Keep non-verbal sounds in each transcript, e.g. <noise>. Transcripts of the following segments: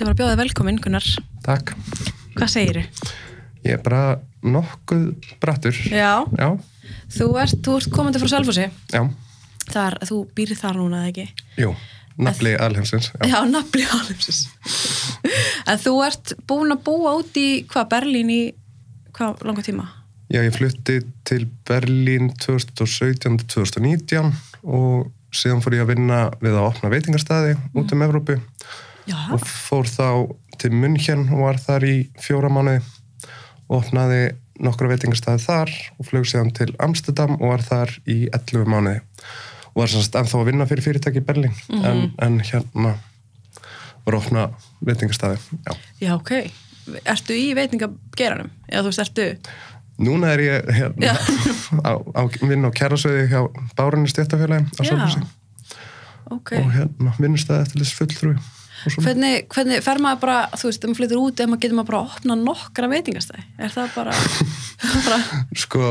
Bara að bjóða velkomin, Gunnar. Takk. Hvað segir Ég er bara nokkuð brattur. Já, Já, þú ert, þú ert komandi frá Selfossi. já, Þar, þú býrð þar núna, eða ekki? jú. Nafli alheimsins. Já. Já, nafli alvegsis. en þú ert búin að búa út í, hvað, Berlín í, hvað, langa tíma? já, ég flutti til Berlín 2017-2019 og síðan fór ég að vinna við að opna veitingastæði út um Evrópu Já. og fór þá til München og var þar í fjóra mánuði og opnaði nokkra veitingastæði þar og flög síðan til Amsterdam og var þar í 11 mánuði og var semst ennþá að vinna fyrir fyrirtæki í Berlín en, en hérna var að opna veitingastæði já. Já, ok. Ertu í veitingageranum? Eða þú veist, ertu, Núna er ég hérna, Já. <laughs> á, á vinn á kærasöði hjá Bárunni stjættafélagi á Já. Sölfussi ok. og hérna vinnustæði eftir þess fulltrúi. Hvernig, hvernig fer maður bara, þú veist, ef maður flyttur út, ef maður getur maður bara að opna nokkra veitingastæði? Er það bara, <laughs> bara Sko,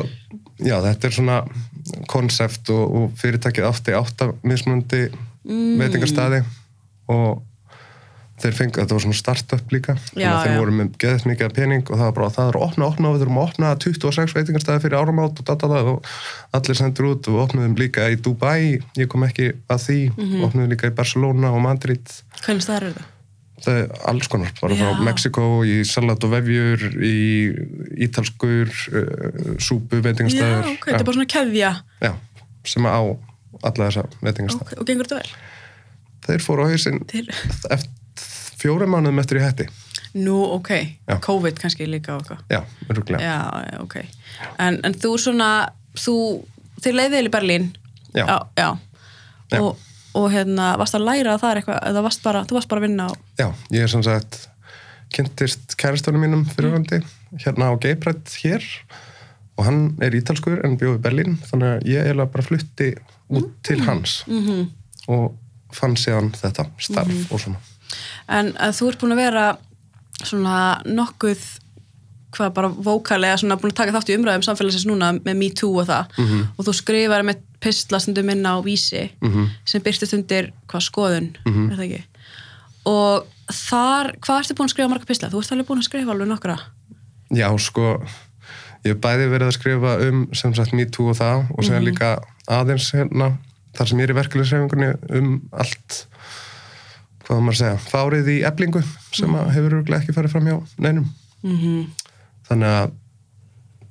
já, þetta er svona konsept og, og fyrirtækið átti átta mismunandi Mm. veitingastæði og þeir fengu, þetta var svona start-up líka þannig Já, að þeir já. voru með geðið mikið pening og það var bara, það er að opna, opna við þurfum að opna 26 veitingastæði fyrir áramát og data og allir sendur út og opnaðum líka í Dubai, ég kom ekki að því, mm. -hmm. opnaðum líka í Barcelona og Madrid hvernig staðar eru það? það er alls konar, bara Já. frá Mexiko í salat og vefjur í ítalskur uh, súpu Já, veitingastæður ok, þetta er bara svona keðja. já, sem á alla þessa veitingastæð Ok, og gengur þetta vel? þeir fóru á hausinn Þeir... eftir fjórum mánuðum eftir í hætti Nú, ok, Já. COVID kannski líka eitthvað. já, öruglega Já, ok. En, en þú svona, þú, þið leiðið í Berlín. Já. Já, já. Já. Og, og hérna, varst að læra það eitthvað, eða varst bara, þú varst bara að vinna á, já, ég er sem sagt kynntist kæristunum mínum fyrirvandi hérna á Geiprætt hér og hann er ítalskur en bjóð í Berlín þannig að ég eiginlega bara flutti út til hans -hmm. og fann síðan þetta starf og svona en að þú ert búin að vera svona nokkuð hvað bara vókalega svona búin að taka þátt í umræðum samfélagsins núna með Me Too og það Mhm. og þú skrifar með pistla stundum inn á vísi Mhm. sem byrstist undir hvað skoðun, er það ekki og þar, hvað ertu búin að skrifa marga pistla? Þú ert alveg búin að skrifa alveg nokkra Já, sko, ég hef bæði verið að skrifa um sem sagt Me Too og það og segja líka aðeins hérna, þar sem ég er í verkefliðsreifingunni um allt, hvað maður að segja, fárið í eblingu sem hefur örugglega ekki farið fram hjá neinum. mm Þannig að,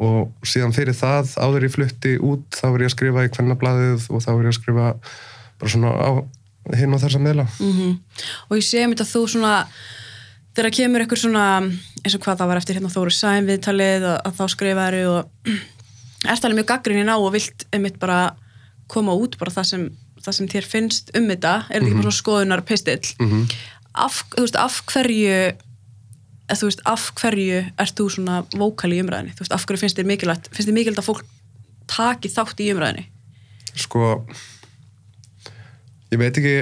og síðan fyrir það, áður ég flutti út, þá var ég að skrifa í kvennablaðið og þá var ég að skrifa bara svona á hinn og þessa meðla. -hmm. og ég sé mér að þú svona þegar kemur eitthvað svona eins og hvað það var eftir hérna Þóru Sæm viðtalið að, að þá skrifaður og <clears throat> ert alveg mjög gaggrinni á og vilt einmitt bara koma út bara það sem, það sem þér finnst um þetta er þetta ekki bara svona skoðunar pistill Mhm. af, þú veist, af hverju eða þú veist, af hverju ert þú svona vókal í umræðinni, þú veist, af hverju finnst þér mikilvægt finnst þér mikilvægt að fólk taki þátt í umræðinni sko ég veit ekki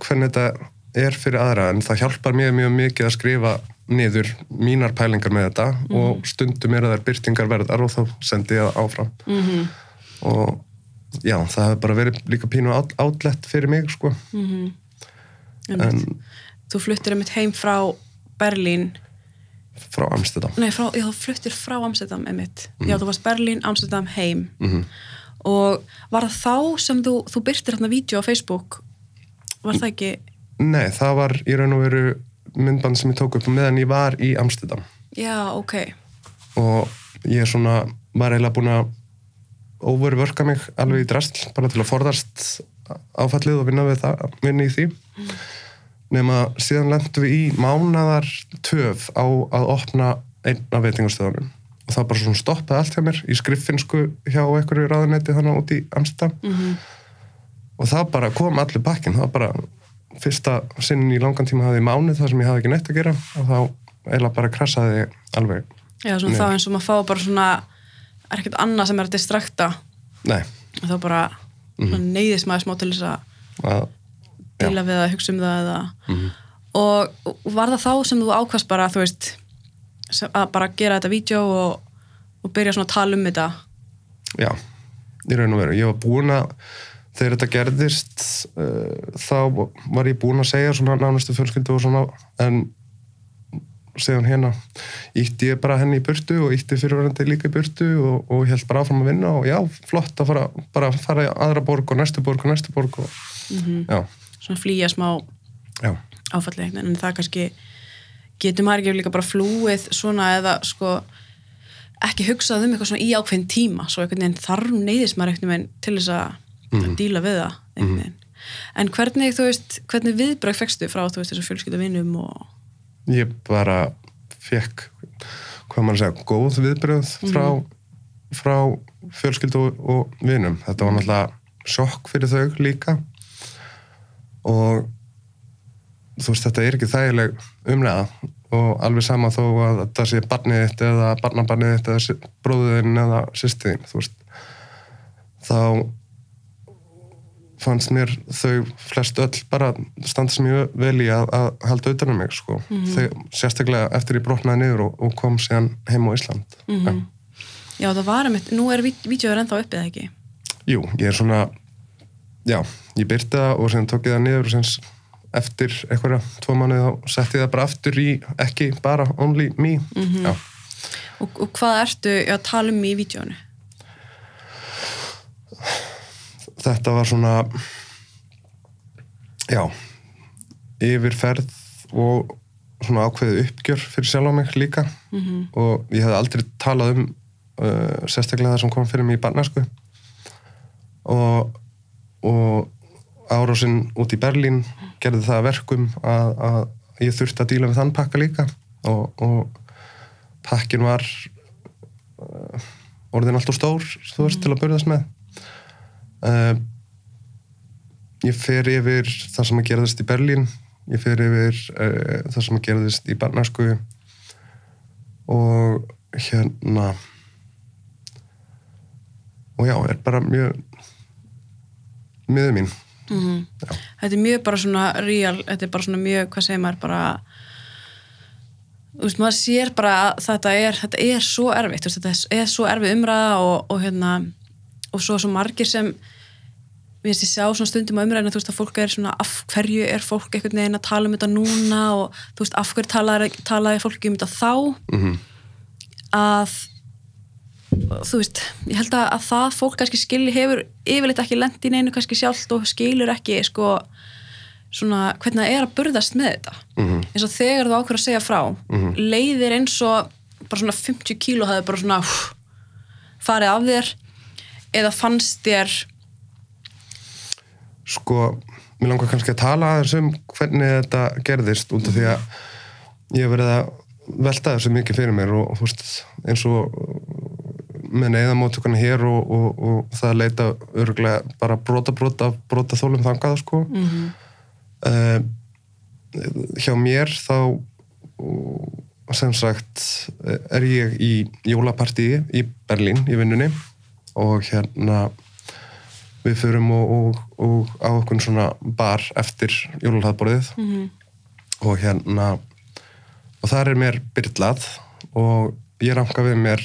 hvernig þetta er fyrir aðra en það hjálpar mér mjög mikið að skrifa niður mínar pælingar með þetta og stundum er að það byrtingar verðar og þá sendi ég það áfram. Mm -hmm. og já, það hefur bara verið líka pínu át, átlett fyrir mig sko Mm en þú fluttir einmitt heim frá Berlín frá Amsterdam Nei, frá, já, þú fluttir frá Amsterdam einmitt. Já, þú varst Berlín, Amsterdam, heim. Mhm. Og var það þá sem þú, þú byrtir hérna vídeo á Facebook? Var það ekki... Nei, það var í raun og veru myndband sem ég tók upp meðan ég var í Amsterdam Já, ok. og ég er svona var eiginlega búin að overworka mig alveg í drasl bara til að forðast áfallið og vinna við það, vinna í því. Nema síðan lendum við í mánadar töf á að opna einn af veitingastöðunum. Og það bara svona stoppaði allt hjá mér í skriffinsku hjá einhverju ráðunetti þannig út í Amsterdam. Mm og það bara kom allir bakkin það var bara fyrsta sinnin í langan tíma hafði mánuð þar sem ég hafði ekki neitt að gera. Og þá eiginlega bara krassaði alveg Já, svona Nei. þá eins og maður fá bara svona, er ekkert annað sem er að distrakta. nei, þá bara svona neyðist maður smá til þess að díla við að hugsa um það eða... Mhm. Og og var það þá sem þú ákvast bara, þú veist, að bara gera þetta vídeo og, og byrja svona að tala um þetta? já, í raun og veru ég var búin að þegar þetta gerðist uh, þá var ég búinn að segja svona nánustu fjölskyldu og svona en hún hérna ítti ég bara henni í burtu og ítti fyrirverandi líka í burtu og, og held bara áfram að vinna og já, flott að fara, bara fara í aðra borg og næstu borg og næstu borg og já, svona flýja smá áfalli en það kannski getur maður ekki líka bara flúið svona eða sko ekki hugsað um eitthvað svona í ákveðin tíma svo einhvern veginn þarf neyðist maður einhvern veginn til þess að Mhm. díla við það einhvern veginn. En hvernig þú veist, hvernig viðbröð fegstu frá þú veist þessu fjölskyldavinum og ég bara fekk, hvað maður að segja góð viðbröð frá frá fjölskyldu og, og vinum, þetta var náttúrulega sjokk fyrir þau líka. Og þú veist, þetta er ekki þægileg umlega og alveg sama þó að þetta sé barnið þitt eða barnabarnið þitt eða bróðin eða sýstiðin, þú veist. Þá fannst mér þau flest öll bara standa sem ég vel í að, að halda utan um mig sko. þau, sérstaklega eftir ég brotnaði niður og, og kom síðan heim á Ísland. Ja. já. Það var einmitt, nú er vítjóður ennþá uppið ekki? Jú, ég er svona já, ég byrti það og síðan tók ég það niður og síðan eftir einhverja tvo mánuði þá setti ég það bara aftur í ekki bara only me. Já, og, og hvað ertu að tala um í vítjónu þetta var svona já yfirferð og svona ákveðið uppgjör fyrir sjálf á mig líka. -hmm. og ég hef aldrei talað um uh, sérstaklega það sem kom fyrir mig í barnasku og, og árásinn út í Berlín gerði það að verkum að, að ég þurfti að díla við þann pakka líka. Og, og pakkin var uh, orðin alltaf stór þú veist til að börðast með uh, ég fer yfir það sem að gerðist í Berlín ég fer yfir uh, það sem að gerðist í barnasku og hérna og já, er bara mjög miður mín. Þetta er mjög bara svona real, þetta er bara svona mjög, hvað segir maður bara þú veist, maður sér bara að þetta er, þetta er svo erfitt, þetta er svo erfið umræða og, og hérna og svo svo margir sem við veist ég sjá svona stundum á umræðinu, þú veist að fólk er svona af hverju er fólk einhvern veginn að tala um þetta núna og þú veist af hverju talaði, talaði fólki um þetta þá? Mm að þú veist, ég held að, að það fólk kannski skilji hefur yfirleitt ekki lent í neinu kannski sjálft og skilur ekki sko svona hvernig það er að burðast með þetta. Mhm. eins og þegar þú ákveður að segja frá leiðir eins og bara svona 50 kíló hafði bara svona hú, farið af þér eða fannst þér sko, mér langar kannski að tala aðeins um hvernig þetta gerðist út af því að ég hef verið að velta þessu mikið fyrir mér og veist, eins og með neyðamóttökunni hér og, og, og það leita örgulega bara brota brota brota þólum þangað sko mm Mhm. hjá mér þá uh, sem sagt er ég í jólapartíi í Berlín í vinnunni og hérna við förum og, og, og á okkur svona bar eftir jólalhaðborðið Mhm. og hérna og þar er mér byrlað og ég ranka við mér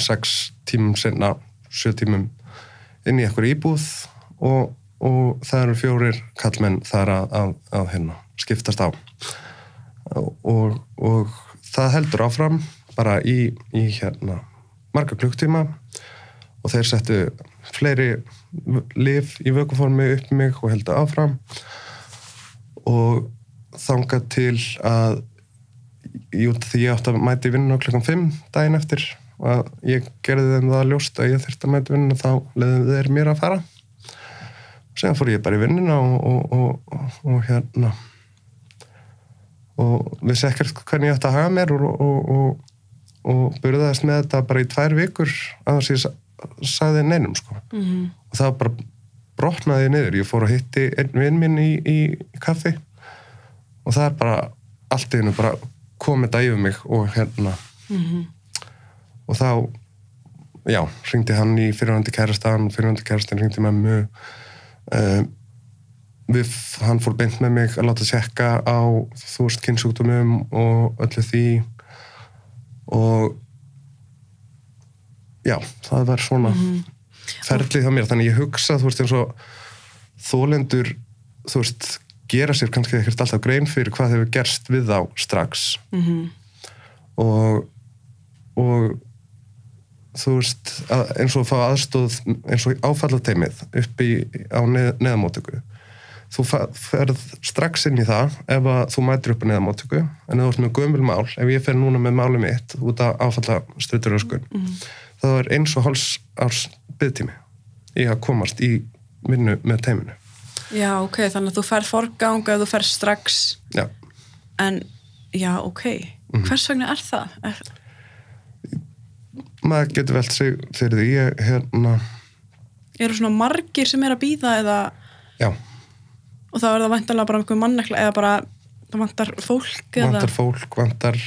sex tímum senna, sjö tímum inn í ekkur íbúð og, og það eru fjórir kallmenn þar að, að, að hérna, skiptast á. Og, og það heldur áfram bara í, í hérna marga klukktíma og þeir settu fleiri lif í vökuformi upp mig og heldur áfram. Og þangað til að jú, því ég átti að mæti vinnuna klukkan 5 daginn eftir og að ég gerði þeim það ljóst að ég þurfti að mæti vinnuna þá leðum þeir mér að fara. Síðan fór ég bara í vinnuna og, og, og, og, og hérna. Og vissi ekkert hvernig ég ætti að haga mér og, og, og, og byrjaðist með þetta bara í tvær vikur að þess að sagði neinum sko. mm og það bara brotnaði niður. Ég fór að hitti einn vinn minn í, í, kaffi. Og það er bara allt í hennu bara komið yfir mig og hérna. -hmm. og þá já, ringdi hann í fyrirhandi kærastan fyrirhandi kærastan ringdi með mjög uh, við, hann fór beint með mig að láta tjekka á þú veist kynnsjúkdómum og öllu því. Og já, það var svona ferlið hjá mér, þannig ég hugsa þú veist eins og þólendur þú veist, gera sér kannski ekkert alltaf grein fyrir hvað hefur gerst við þá strax. Mhm. og og þú veist, að, eins og að fá aðstóð eins og áfallateimið upp í, á neð, neðamótöku þú ferð strax inn í það ef að þú mætir upp á neðamótöku en þú ert með gömul mál, ef ég fer núna með máli mitt út af áfallastruturöskun þá er eins og háls árs byggtími í að komast í vinnu með teiminu. Já, ok, þannig að þú færð forgang ef þú færð strax. Já, en, já, ok. Mhm. hvers vegna er það? Er, maður getur velt sig fyrir því ég, hérna, eru svona margir sem er að býða eða, já, og þá er það vantarlega bara einhver mannekla eða bara, það vantar fólk eða vantar fólk, vantar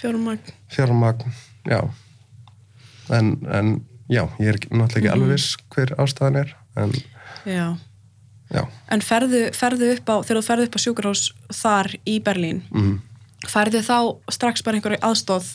fjármagn. fjármagn, já en, en já, ég er ekki- náttúrulega ekki alveg viss hver ástæðan er en Já, já, en ferðu, ferðu upp á þegar þú ferðu upp á sjúkrahús þar í Berlín mm, færðu þá strax bara einhverju aðstóð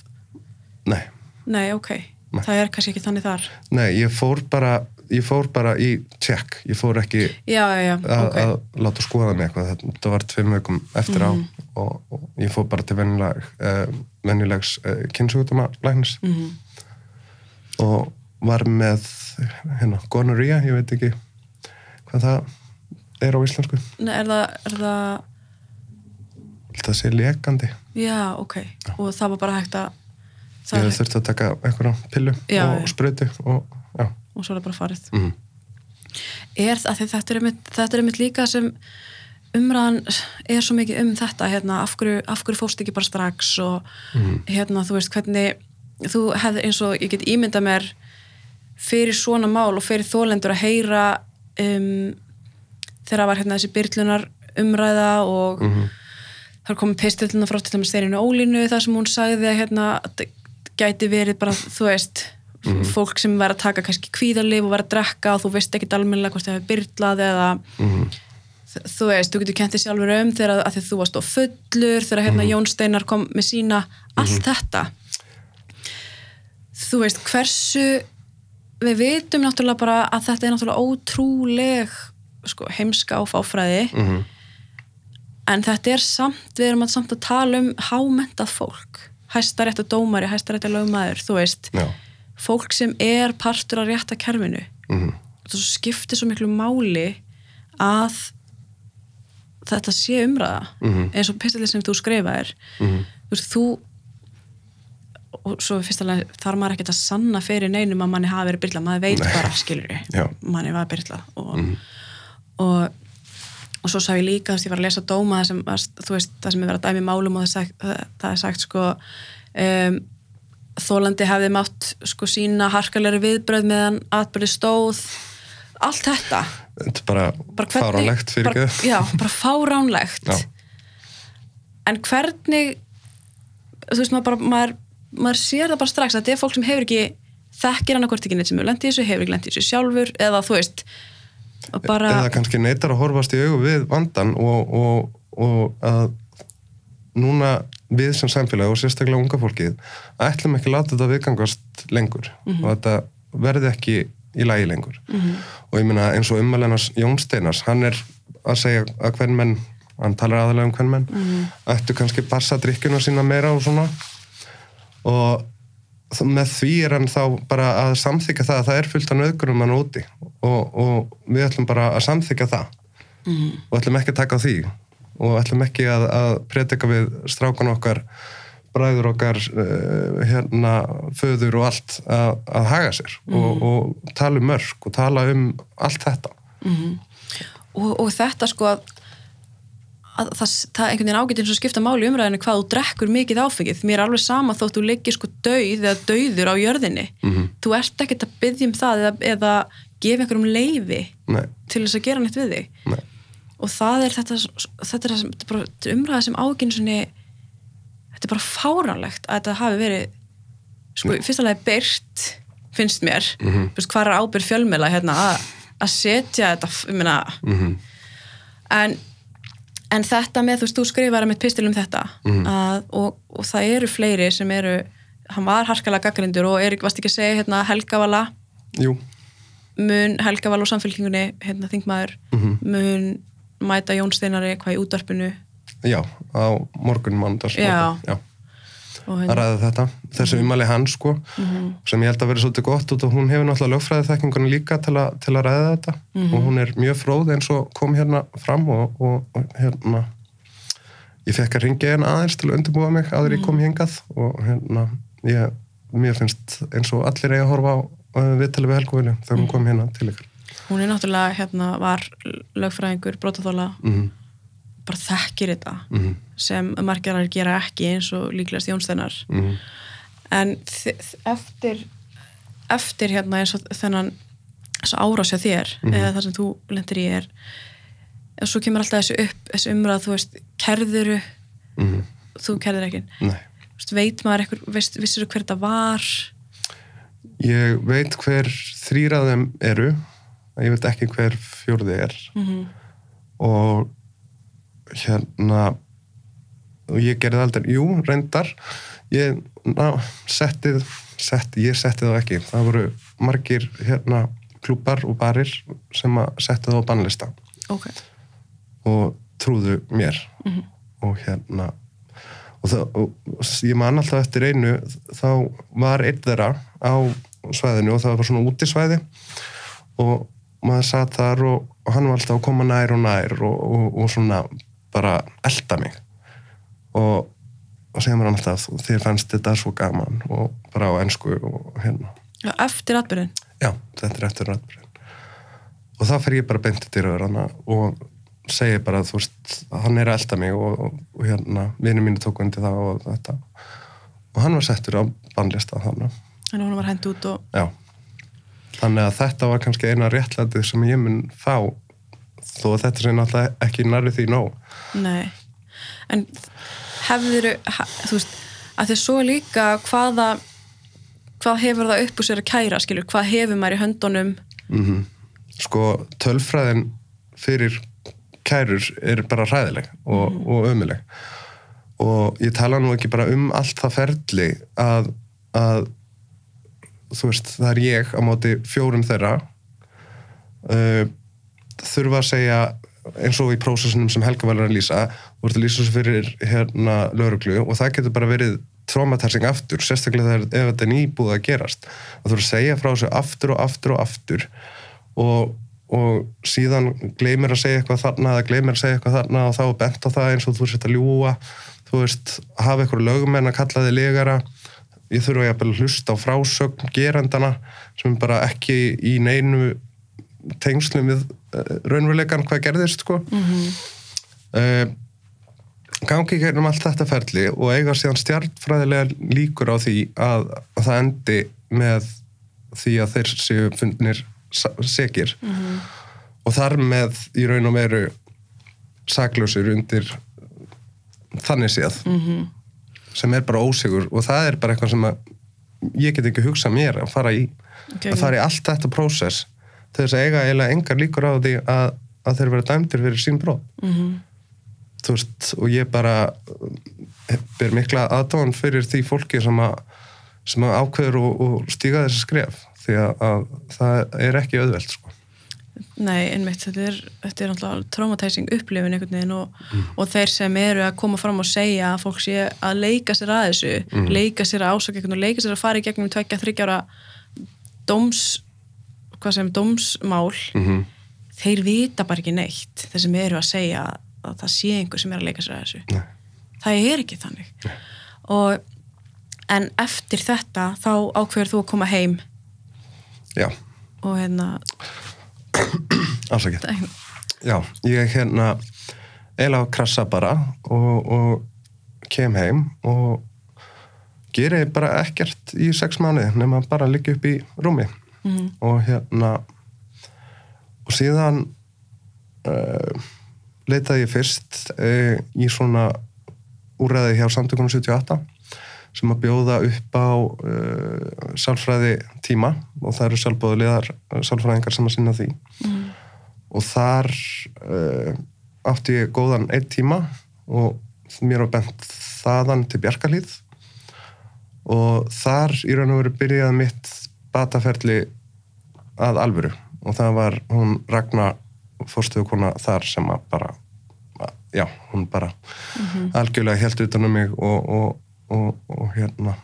nei. Nei, ok, Nei. það er kannski ekki þannig þar. Nei, ég fór bara ég fór bara í check. Ég fór ekki Já, já, já, að, láta skoða mig eitthvað. Þetta, var tveim veikum eftir á og, og ég fór bara til venjuleg, uh, venjulegs uh, kynnsugutama læknis. Mhm. Og var með hérna, gonorrhea, ég veit ekki hvað það er á íslensku. Nei, er það, er það það sé lekandi. Já, ok, og það var bara hægt að ég það, hef þurft að taka einhverja pillu Já, og já. sprautu og já. Og svo er það bara farið. Mm. er þetta er einmitt, þetta er einmitt líka sem umræðan er svo mikið um þetta hérna, af hverju, hverju fóst ekki bara strax og hérna, þú veist, hvernig þú hefði eins og ég get ímynda mér fyrir svona mál og fyrir þólendur að heyra um, þegar var hérna þessi byrlunar umræða og Mhm. þar komið pistillina frá til dæmis þeirinu Ólínu þar sem hún sagði að hérna, að gæti verið bara, þú veist fólk sem verið að taka kannski kvíðarlif og verið að drekka og þú veist ekkit almennilega hvort það hefur byrlað eða Mhm. þ- þú veist, þú getur kentið sjálfur um þegar að því þú varst á fullur þegar hérna Jón Steinar kom með sína allt þetta þú veist, hversu við vitum náttúrulega bara að þetta er náttúrulega ótrúleg sko, heimska og fáfræði Mhm. en þetta er samt, við erum að samt að tala um hámentað fólk hæstarétt og dómari, hæstarétt og lögmaður þú veist, já fólk sem er partur af rétta kerfinu Mhm. það skiptir svo miklu máli að þetta sé umræða Mhm. eins og pistilið sem þú skrifaðir Mhm. þú veist, þú og svo fyrstulega þarf maður ekkert að sanna fyrir neinum að manni hafi verið byrla maður veit Nei. bara, skilur manni var byrla og, og, og svo sá ég líka þess að ég var að lesa dóma það sem, veist, það sem er verið að dæmi málum og það, sagt, það, það er sagt sko um, þólandi hefði mátt sko sína harkalegri viðbröð meðan atbyrði stóð. Allt þetta. Bara, bara hvernig, fáránlegt fyrir bara, já, bara fáránlegt. Já. en hvernig þú veist maður bara maður, maður sér það bara strax að þetta er fólk sem hefur ekki þekkir annarkvort ekki neitt sem hefur lent í þessu hefur ekki lent í þessu sjálfur eða þú veist bara, eða kannski neytar að horfast í augu við vandan og, og, og að núna við sem samfélag og sérstaklega unga fólkið ætlum ekki að láta þetta viðgangast lengur og þetta verði ekki í lagi lengur. Og ég meina eins og ummælenars Jón Steinars hann er að segja að hvern menn hann talar aðalega um hvern menn ættu kannski passa drikkjuna sína meira og svona og með því er hann þá bara að samþykja það að það er fullt af nöðgurum hann úti. Og, og við ætlum bara að samþykja það. Mhm. og ætlum ekki að taka á því. Og ætlum ekki að, að predika við strákan okkar bræður okkar uh, hérna, föður og allt að, að haga sér. Og, og tala um mörg og tala um allt þetta. Og, og þetta sko að, að það, það einhvern veginn ágætt eins og skipta máli umræðinu hvað þú drekkur mikið áfengið. Mér er alveg sama þótt þú leggir sko dauð eða dauður á jörðinni. Mhm. þú ert ekkert að byggja um það eða, eða gefa einhverjum leifi Nei, til þess að gera neitt við þig. Nei, og það er þetta, þetta er, það umræða sem ágænsunni þetta er bara fáránlegt að þetta hafi verið sko, í fyrsta lagi byrt finnst mér, mm. -hmm. hvað er ábyrð fjölmiðla hérna að, að setja þetta meina, mhm, en, en þetta með, þú veist, þú skrifar með pistil um þetta Mhm. að, og, og það eru fleiri sem eru hann var harkalega gaggrindur og Erik varst ekki að segja hérna Helgavala jú mun Helga Val og samfélkingunni hérna þingmaður Mhm. mun mæta Jón Steinari hvað í útvarpinu Já, á morgun mándags Já. Já, að hérna, ræða þetta þessi umæli hans sko sem ég held að vera svolítið gott út og hún hefur náttúrulega lögfræði þekkingunni líka til, a, til að ræða þetta. Og hún er mjög fróð eins og kom hérna fram og, og, og hérna ég fekk að ringja hérna aðeins til að undirbúa mig áður ég kom hingað og hérna ég, mér finnst eins og allir eigi að horfa á uh, viðtali við Helgu Vilju þegar hún kom hérna til ykkur hún er náttúrulega hérna var lögfræðingur, brotaþóla mm bara þekkir þetta -hmm. sem margir að gera ekki eins og líklegast Jón Steinar Mm en þ- þ- eftir eftir hérna eins og þennan þess árás hjá þér eða það sem þú lendir í er og svo kemur alltaf þessu upp þessu umræð, þú veist, kerðuru -hmm. þú kerðir ekki? Þú veist, veit maður eitthvað, vissir hver þetta var? Ég veit hver þrýr af þeim eru ég veit ekki hver fjórði er. Mm og hérna og ég gerði aldrei, jú, reyndar ég ná, settið setti, ég setti það ekki. Það voru margir hérna klúpar og barir sem að setti það á bannlista. Ok, og trúðu mér. Mhm. og hérna og, það, og ég man alltaf eftir einu þá var einn þeirra á svæðinu og það var svona útisvæði og maður satt þar og, og hann var alltaf að koma nær og nær og, og, og svona bara elda mig. Og, og segja mér hann alltaf þér fannst þetta svo gaman og bara á ennsku og hérna. Já, eftir atbyrðin já, þetta er eftir rættbyrðin og þá fer ég bara beintið til hana og segi bara þú veist, hann er að elda mig og, og, og hérna, vinnu mínu tók undir það og þetta. Og hann var settur á bannlista þannig en hún var hend út og já. Þannig að þetta var kannski eina réttlætið sem ég mun fá þó að þetta sé náttúrulega ekki nærri því nóg nei. En hefður þú veist, að því svo líka hvaða hvað hefur það upp úr sér að kæra skilur, hvað hefur maður í höndunum? Mm sko tölfræðin fyrir kærur er bara hræðileg og, og ömuleg og ég tala nú ekki bara um allt það ferli að, að þú veist, það er ég á móti fjórum þeirra. Uh, þurfa að segja eins og í prósessunum sem Helga var að lýsa þú ert að lýsa þessu fyrir hérna lauruglu og það getur bara verið traumatizing aftur, sérstaklega ef þetta er nýbúið að gerast. Að þú ert að segja frá þessu aftur og aftur og aftur og, og síðan gleymir að segja eitthvað þarna eða gleymir að segja eitthvað þarna og þá bent á það eins og þú ert að ljúa þú veist, hafa eitthvað lögumenn að kalla þig legara. Ég þurfa að hlusta á frásögn gerandana sem bara ekki í neinu tengslum við uh, raunveruleikan hvað gerðist sko. Mm -hmm. gangi gegnum allt þetta ferli og eiga síðan stjartfræðilega líkur á því að, að það endi með því að þeir séu fundnir segir og þar með í raun og veru saklausir undir þannig séð. Mm sem er bara ósigur og það er bara eitthvað sem að ég get ekki hugsað mér að fara í. Okay. að fara í allt þetta prósess þess að eiga eiginlega engar líkur á því að, að þeir vera dæmdir fyrir sín bróð mm þú veist, og ég bara eh, ber mikla aðdáðan fyrir því fólki sem að, sem að ákveður og, og stíga þessi skref því að, að það er ekki auðvelt sko. Nei, einmitt, þetta er, þetta er náttúrulega traumatizing upplifin einhvern veginn og, og þeir sem eru að koma fram og segja að fólk sé að leika sér að þessu leika sér að ásaka einhvern og leika sér að fara í gegnum tvekja, þryggjára dóms hvað sem, dómsmál mm þeir vita bara ekki neitt þeir sem eru að segja að það sé einhver sem er að leika sér að þessu. Nei. það er ekki þannig. Og en eftir þetta þá ákveður þú að koma heim. Já, og hérna afsakið. Já, ég hérna eiginlega krassa bara og, og kem heim og geri bara ekkert í sex mánuði nema bara liggja upp í rúmi mm, og hérna og síðan uh, leitaði ég fyrst uh, í svona úræði hjá samtökunum 78 sem að bjóða upp á uh, sálfræði tíma og það eru sjálfbóðulegar sálfræðingar sem að sinna því. Mm, og þar uh, átti ég góðan einn tíma og mér var bent þaðan til Bjarkarlíð og þar í raun og veru byrjaði mitt bataferli að alvöru. Og það var hún Ragnar fórstöðukona þar sem að bara já, hún bara algjörlega held utan um mig og, og, og, og hérna.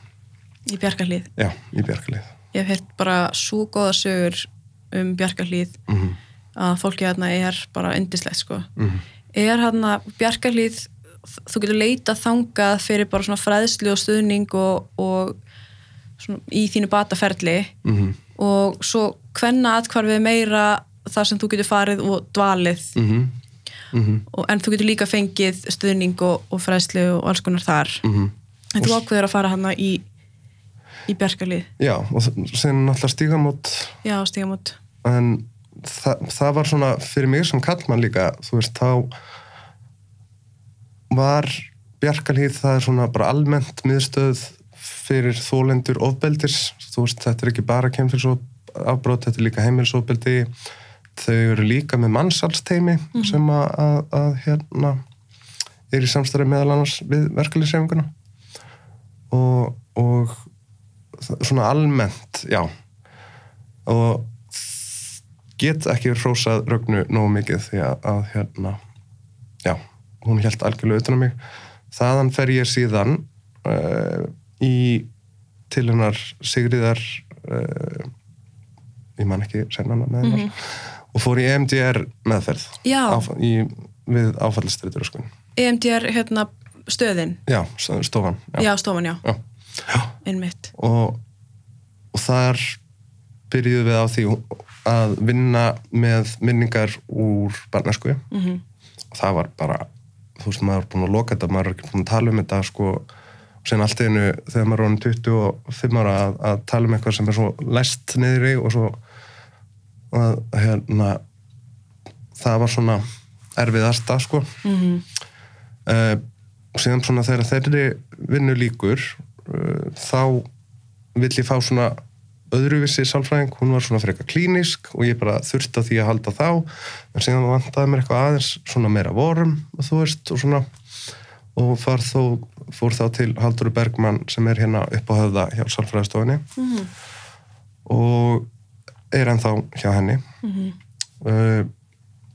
Í Bjarkarhlíð. Já, í bjargalið ég hef heyrt bara svo góða sögur um Bjarkarhlíð mm að fólki hérna er bara indislegt sko. -hmm. er hérna Bjarkarhlíð þú getur leita þangað fyrir bara svona fræðslu og stuðning og, í þínu bataferli Mm og svo hvenna atkvarfið meira þar sem þú getur farið og dvalið. -hmm. Mm og, en þú getur líka fengið stuðning og, og fræðslu og alls konar þar. -hmm. en þú ákveður að fara hana í í Bjarkarlið, já, og sen náttúrulega stígamót. Já, stígamót. En þa það var svona fyrir mig sem kallmann líka þú veist, þá var Bjarkalíð það er svona bara almennt miðstöð fyrir þólendur ofbeldis. Þú veist, þetta er ekki bara kemfilsafbrót þetta er líka heimilsofbeldi þau eru líka með mannsalsteimi sem að, að, að hérna er í samstæri meðal annars við verkalýsreifinguna og, og svona almennt, já. Og get ekki hrósað rögnu nógu mikið því að, að hérna já, hún held algjörlega utan á mig. Þaðan fer ég síðan uh, í til hennar Sigriðar uh, ég man ekki sennana með hennar og fór í EMDR meðferð Já. Áf, í, við áfallistritur sko. EMDR hérna stöðin já, stofan já, stofan, já, Já. Já. og, og þar byrjuðum við á því að vinna með minningar úr barnesku mm og það var bara, þú veist, maður er búin að loka þetta, maður er ekki búin að tala um þetta sko, og sen allt einu þegar maður er orðin 25 ára að, að tala um eitthvað sem er svo læst niður í og svo að hérna það var svona erfiðasta sko. Mm uh, og síðan svona þegar þeirri vinnu líkur uh, þá vill ég fá svona öðruvissi sálfræðing, hún var svona frekar klínisk og ég bara þurfti á því að halda þá. En síðan vantaði mér eitthvað aðeins svona meira vorum, þú veist og svona og far þó, fór þá til Halldóru Bergmann sem er hérna upp á höfða hjá sálfræðistofinni -hmm. og er ennþá hjá henni. Uh,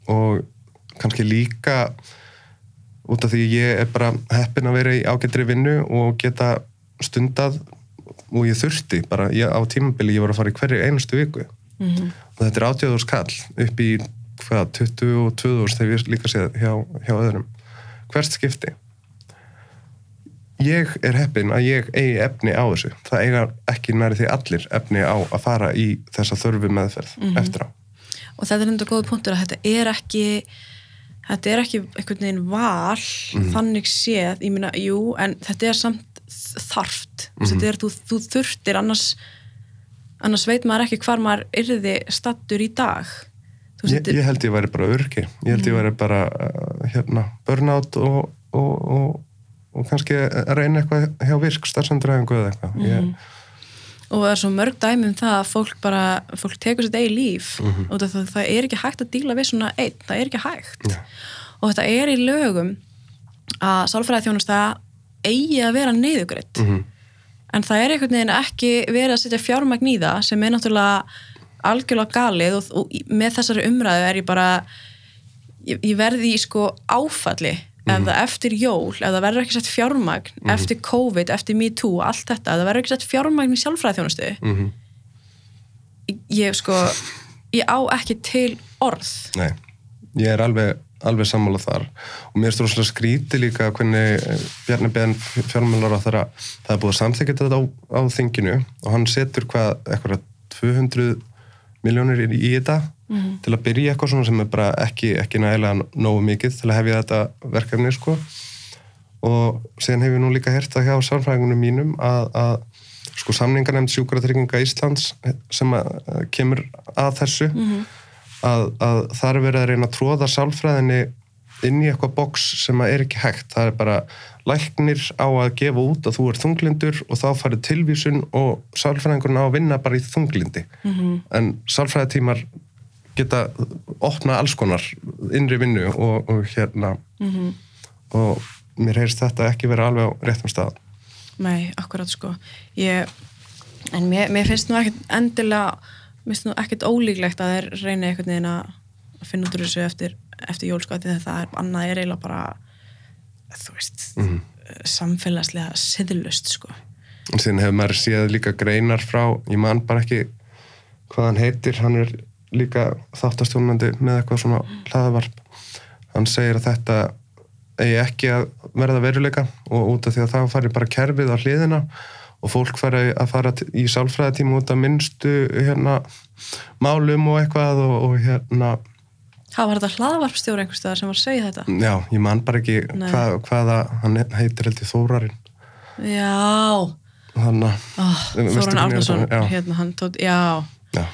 og kannski líka út af því ég er bara heppin að vera í ágættri vinnu og geta stundað og ég þurfti bara, ég, á tímabili ég var að fara í hverju einustu viku. Mhm. og þetta er átjöður skall upp í hvað, 22 þegar ég líka séð hjá, hjá öðrum. Hvert skipti ég er heppin að ég eigi efni á þessu. Það eiga ekki næri því allir efni á að fara í þessa þörfu meðferð eftir á. Og þetta er enda góð punktur að þetta er ekki þetta er ekki einhvern veginn val þannig séð, ég meina, jú en þetta er samt þarft. Mm þetta er, þú, þú þurftir annars annars veit maður ekki hvar maður yrði stattur í dag. Ég, ég held ég væri bara örki ég held ég væri bara uh, hérna, burnout og, og, og, og kannski að reyna eitthvað hjá virk starfsendræðingu eða eitthvað ég, og það er svo mörg dæmi um það að fólk bara, fólk tekur sitt eigi líf Mhm. og það, það er ekki hægt að díla við svona einn, það er ekki hægt Já. og þetta er í lögum að sálfræði þjónusta eigi að vera niðugreitt Mhm. en það er einhvern veginn ekki verið að setja fjármagn í það sem er náttúrulega algjörlega galið og, og með þessari umræðu er ég bara ég, ég verði í sko áfalli ef það eftir jól, ef það verður ekki sett fjármagn eftir COVID, eftir MeToo, allt þetta ef það verður ekki sett fjármagn í sjálfræði þjónustu Mhm. ég sko ég á ekki til orð. Nei, ég er alveg, alveg sammála þar. Og mér er stróðslega skríti líka hvernig eh, Bjarni Ben fjármjölar á þeirra það er búið að samþykja þetta á, á þinginu og hann setur hvað, eitthvað 200 miljónir í, í þetta til að byrja eitthvað svona sem er bara ekki, ekki nægilega nógu mikið til að hefja þetta verkefni sko. Og síðan hef ég nú líka hert það hjá sálfræðingunum mínum að, að sko samningarnemnd sjúkratrygginga Íslands sem að, að kemur að þessu að, að það er verið að reyna að tróða sálfræðinni inn í eitthvað boks sem að er ekki hægt. Það er bara læknir á að gefa út að þú er þunglindur og þá farið tilvísun og sálfræðingurinn á að vinna bara í þunglindi. -hmm. en sálfræðitímar geta opna alls konar innri vinnu og, og hérna Mhm. og mér heyrst þetta ekki vera alveg á réttum stað Nei, akkurat sko ég, en mér, mér finnst nú ekki endilega minnst nú ekkert ólíklegt að þeir reyni einhvern veginn að finna út úr þessu eftir, eftir jólskvæti þegar það er annað er eiginlega bara þú veist Mhm. samfélagslega siðlust sko síðan hefur maður séð líka greinar frá, ég man bara ekki hvað hann heitir, hann er líka þáttastjónandi með eitthvað svona hlaðavarp. Hann segir að þetta eigi ekki að verða veruleika og út af því að það fari bara kerfið á hliðina og fólk fari að fara í sálfræðatíma út af minnstu hérna, málum og eitthvað og, og hérna, Það var þetta hlaðvarpstjóri einhverstaðar sem var að segja þetta? Já, ég man bara ekki hvað, hvaða, hann heitir held í Þórarinn. Já, Þannig að, oh, þetta- já. hérna já. Já,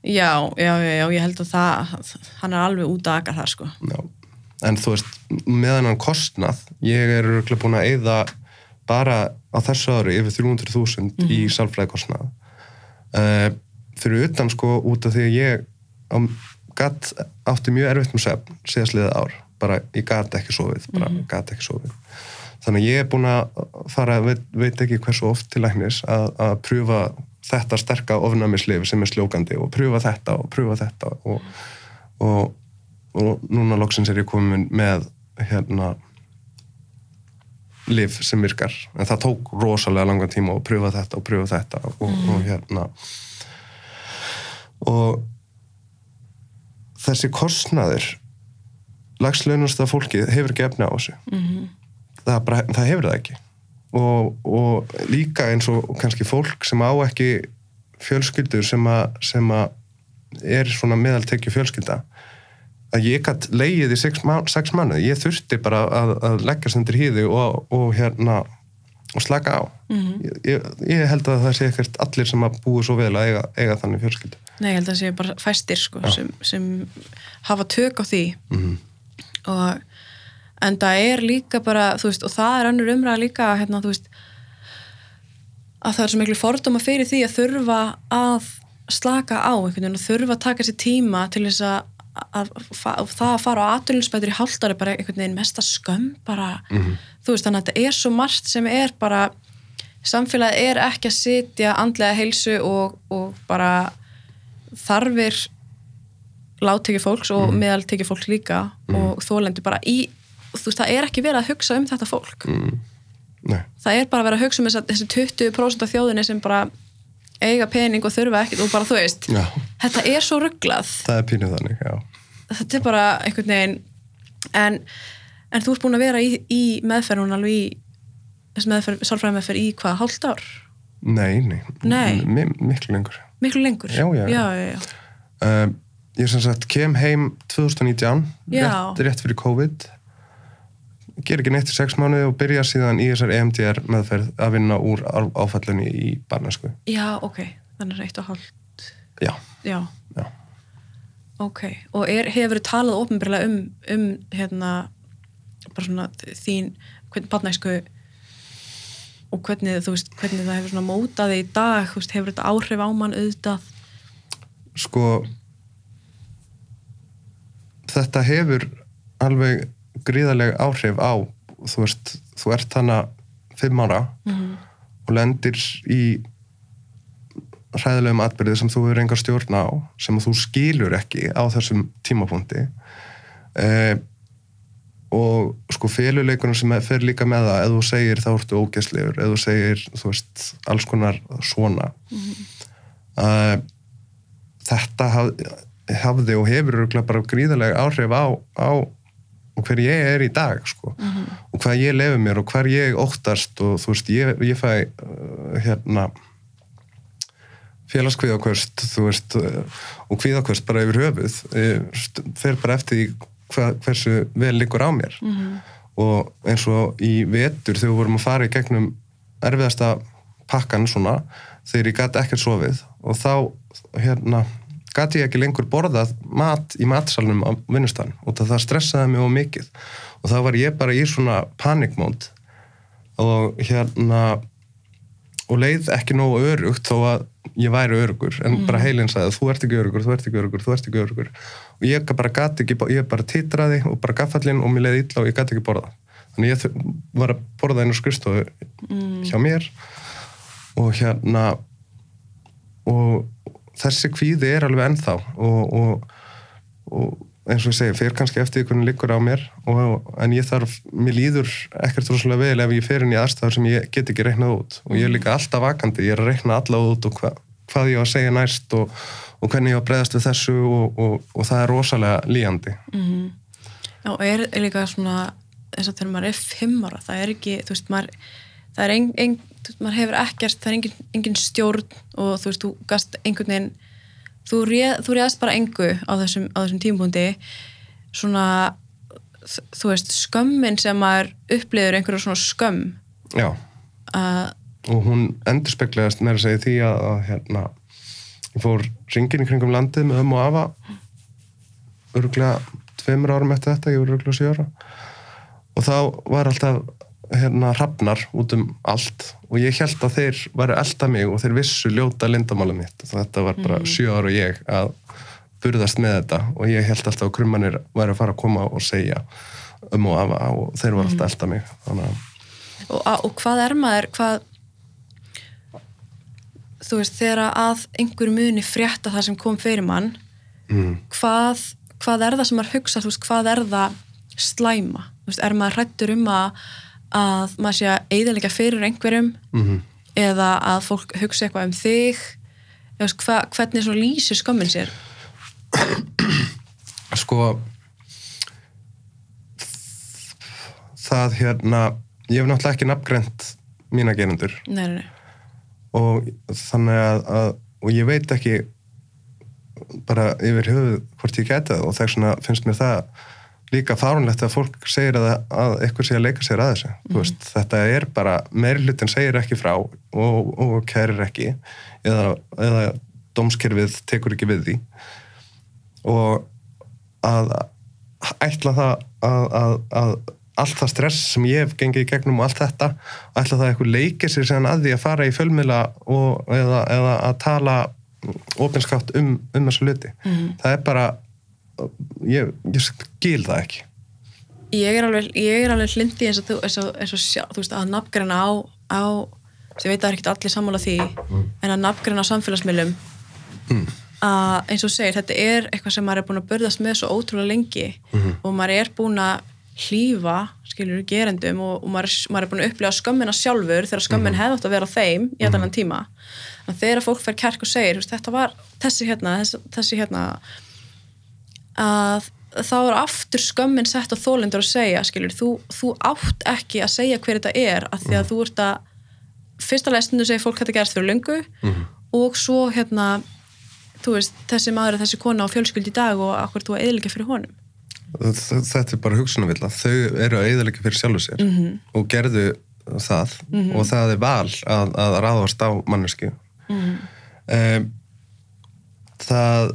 Já, já, já, já, ég held að það hann er alveg út að aka þar sko. Já, en þú veist, meðan hann kostnað, ég er örugglega búin að eyða bara á þessu ári yfir 300.000 í sálfræðikostnað. Uh, fyrir utan sko út af því að ég á, gat, átti mjög erfitt með svefn síðastliðið ár, bara ég gat ekki sofið, bara gat ekki sofið. Þannig að ég er búin að fara, veit, veit ekki hversu oft til læknis, að, að pröfa þetta sterka ofnæmislif sem er sljókandi og pröfa þetta og pröfa þetta og, og, og núna loksins er ég komin með hérna lif sem virkar. En það tók rosalega langan tíma að pröfa þetta og pröfa þetta og, og hérna og þessi kostnaður lagslaunasta fólkið hefur ekki efni á þessu. Mm það, bara, það hefur það ekki og, og líka eins og kannski fólk sem á ekki fjölskyldur sem að, sem að er svona meðaltekju fjölskylda að ég gætt leiðið í sex, má, sex mánuði, ég þurfti bara að, að leggja sendir hýði og, og hérna og slaka á. Mhm. ég, ég, ég held að það sé ekkert allir sem að búi svo vel að eiga, eiga þannig fjölskyldu. Nei, ég held að það sé bara fæstir sko sem, sem hafa tök á því. Mm og en það er líka bara, þú veist, og það er önnur umræða líka, hérna, þú veist að það er svo miklu fordóma fyrir því að þurfa að slaka á einhvern veginn og þurfa að taka sér tíma til þess að, að, að, að það að fara á atvinninsbætur í hálftari bara einhvern veginn mesta skömm bara, þú veist, þannig að þetta er svo margt sem er bara samfélagið er ekki að sitja andlega heilsu og, og bara þarfir láttekið fólks og mm. meðaltekið fólks líka og þólendur bara í þú veist, það er ekki verið að hugsa um þetta fólk Nei, það er bara að vera að hugsa um þess þessi 20% af þjóðinni sem bara eiga pening og þurfa ekkert og bara þú veist já, þetta er svo rugglað það er pínuð þannig, já þetta er bara einhvern veginn en, en þú ert búin að vera í, í meðferð hún alveg í þessi meðferð, sálfræði meðferð í hvað, hálft ár? Nei, nei, Nei. Mi miklu lengur Miklu lengur? Já, já, já. já. Uh, ég sem sagt kem heim 2019, Já. rétt, rétt fyrir COVID ger ekki neitt í sex mánuði og byrja síðan í þessar EMDR meðferð að vinna úr áfallunni í barnesku. já, ok, þannig er eitt og hálft. Já, já, já. ok. Og er, hefur talað ofnbyrlega um, um hérna bara svona þín, hvernig barnæsku og hvernig, veist, hvernig það hefur svona mótað þig í dag, veist, hefur þetta áhrif á mann auðvitað? Sko þetta hefur alveg gríðarleg áhrif á þú veist, þú ert hana fimm ára mm og lendir í hræðilegum atbyrði sem þú hefur engar stjórn á sem þú skilur ekki á þessum tímapunkti. Eh, og sko féluleikunum sem fer líka með það ef þú segir þá ertu ógeðslegur ef þú segir, þú veist, alls konar svona. Eh, þetta haf, hafði og hefur bara gríðarlega áhrif á, á hver ég er í dag sko. og hvað ég lefi mér og hver ég óttast og þú veist, ég, ég fæ uh, hérna félagskvíðakvöst þú veist, uh, og kvíðakvöst bara yfir höfuð uh, fer bara eftir því hva, hversu vel liggur á mér. Og eins og í vetur þegar við vorum að fara í gegnum erfiðasta pakkan svona þegar ég gæti ekkert sofið og þá hérna gæti ég ekki lengur borðað mat í matsalunum á vinnustan og það stressaði mig of mikið. Og þá var ég bara í svona panikmónd og hérna og leið ekki nógu örugt þó að ég væri örugur en bara heilin sagði þú ert ekki örugur, þú ert ekki örugur, þú ert ekki örugur og ég bara gati ekki, ég bara titraði og bara gaffallin og mér leiði illa og ég gati ekki borða þannig ég var að borða einu skristofu hjá mér. Og hérna og þessi kvíði er alveg ennþá og, og, og eins og ég segi, fyrir kannski eftir hvernig liggur á mér og, en ég þarf, mér líður ekkert rosalega vel ef ég fer inn í aðstæður sem ég get ekki reiknað út og ég er líka alltaf vakandi, ég er að reikna alla út og hva, hvað ég á að segja næst og, og hvernig ég á að breyðast við þessu og, og það er rosalega líjandi. Já, og er líka svona eins og þegar maður er fimm ára það er ekki, þú veist, maður það er ein, þú veist, maður hefur ekkert það er engin, engin stjórn og þú veist, þú gast einhvern veginn þú, réð, þú réðast bara engu á þessum, á þessum tímpúndi svona þú veist, skömmin sem maður upplifur einhverju svona skömm. Já, að, og hún endur speklegast meira að segja því að, að hérna, ég fór ringin í kringum landið með ömmu og afa örgulega tveimur árum eftir þetta, ég voru örgulega sjö ára. Og þá var alltaf hérna hrafnar út um allt og ég held að þeir varu elda mig og þeir vissu ljóta lindamála mitt. Og þetta var bara sjö ára og ég að burðast með þetta og ég held alltaf að krummanir væri að fara að koma og segja um og afa og þeir voru alltaf elda mig. Þannig að og, að- og hvað er maður hvað þú veist, þegar að einhver muni frétta það sem kom fyrir mann mm, hvað, hvað er það sem maður hugsa, þú veist, hvað er það slæma, þú veist, er maður hrættur um að, að maður sé að eiðalega fyrir einhverjum mm eða að fólk hugsa eitthvað um þig. Veist, hva, hvernig svona lýsir skömmin sér? Sko það hérna ég hef náttúrulega ekki nafngrænt mína gerendur. Nei, nei, nei. og þannig að, að og ég veit ekki bara yfir höfuð hvort ég geti það og þess vegna finnst mér það líka fárunlegt að fólk segir að, að eitthvað sé að leika sér að þessu. Mm. veist, þetta er bara, meiri hlutin segir ekki frá og, og kærir ekki eða, eða dómskerfið tekur ekki við því. Og að ætla það að, að, að allt það stress sem ég hef gengið í gegnum og allt þetta, ætla það að eitthvað leikir sér síðan að því að fara í fjölmiðla og, eða, eða að tala opinskátt um, um þessu hluti. Það er bara ég, ég skil það ekki. Ég er alveg, ég er alveg hlindi eins og þú, eins og, eins og sjá, þú veist, að nafngreina á, á sem veit að það er ekkert allir sammála því en að nafngreina á samfélagsmiðlum að eins og segir, þetta er eitthvað sem maður er búin að börðast með svo ótrúlega lengi og maður er búin að hlýfa, skilur, gerendum og, og maður, maður er búin að upplifa skömmina sjálfur þegar skömmin hefði átt að vera þeim í allan tíma. En þegar fólk fer kærk og segir, þetta var þessi hérna, þessi, þessi hérna að þá er aftur skömmin sett á þólendur að segja, skilur, þú, þú átt ekki að segja hver þetta er að því að þú ert að fyrsta lesninu segir fólk þetta gerst fyrir löngu og svo hérna þú veist, þessi maður er þessi kona á fjölskyld í dag og akkur þú að eðlika fyrir honum. Þetta er bara hugsunarvilla. Þau eru að eðalega fyrir sjálfu sér -hmm. og gerðu það og það er val að, að ráðast á mannesku mm það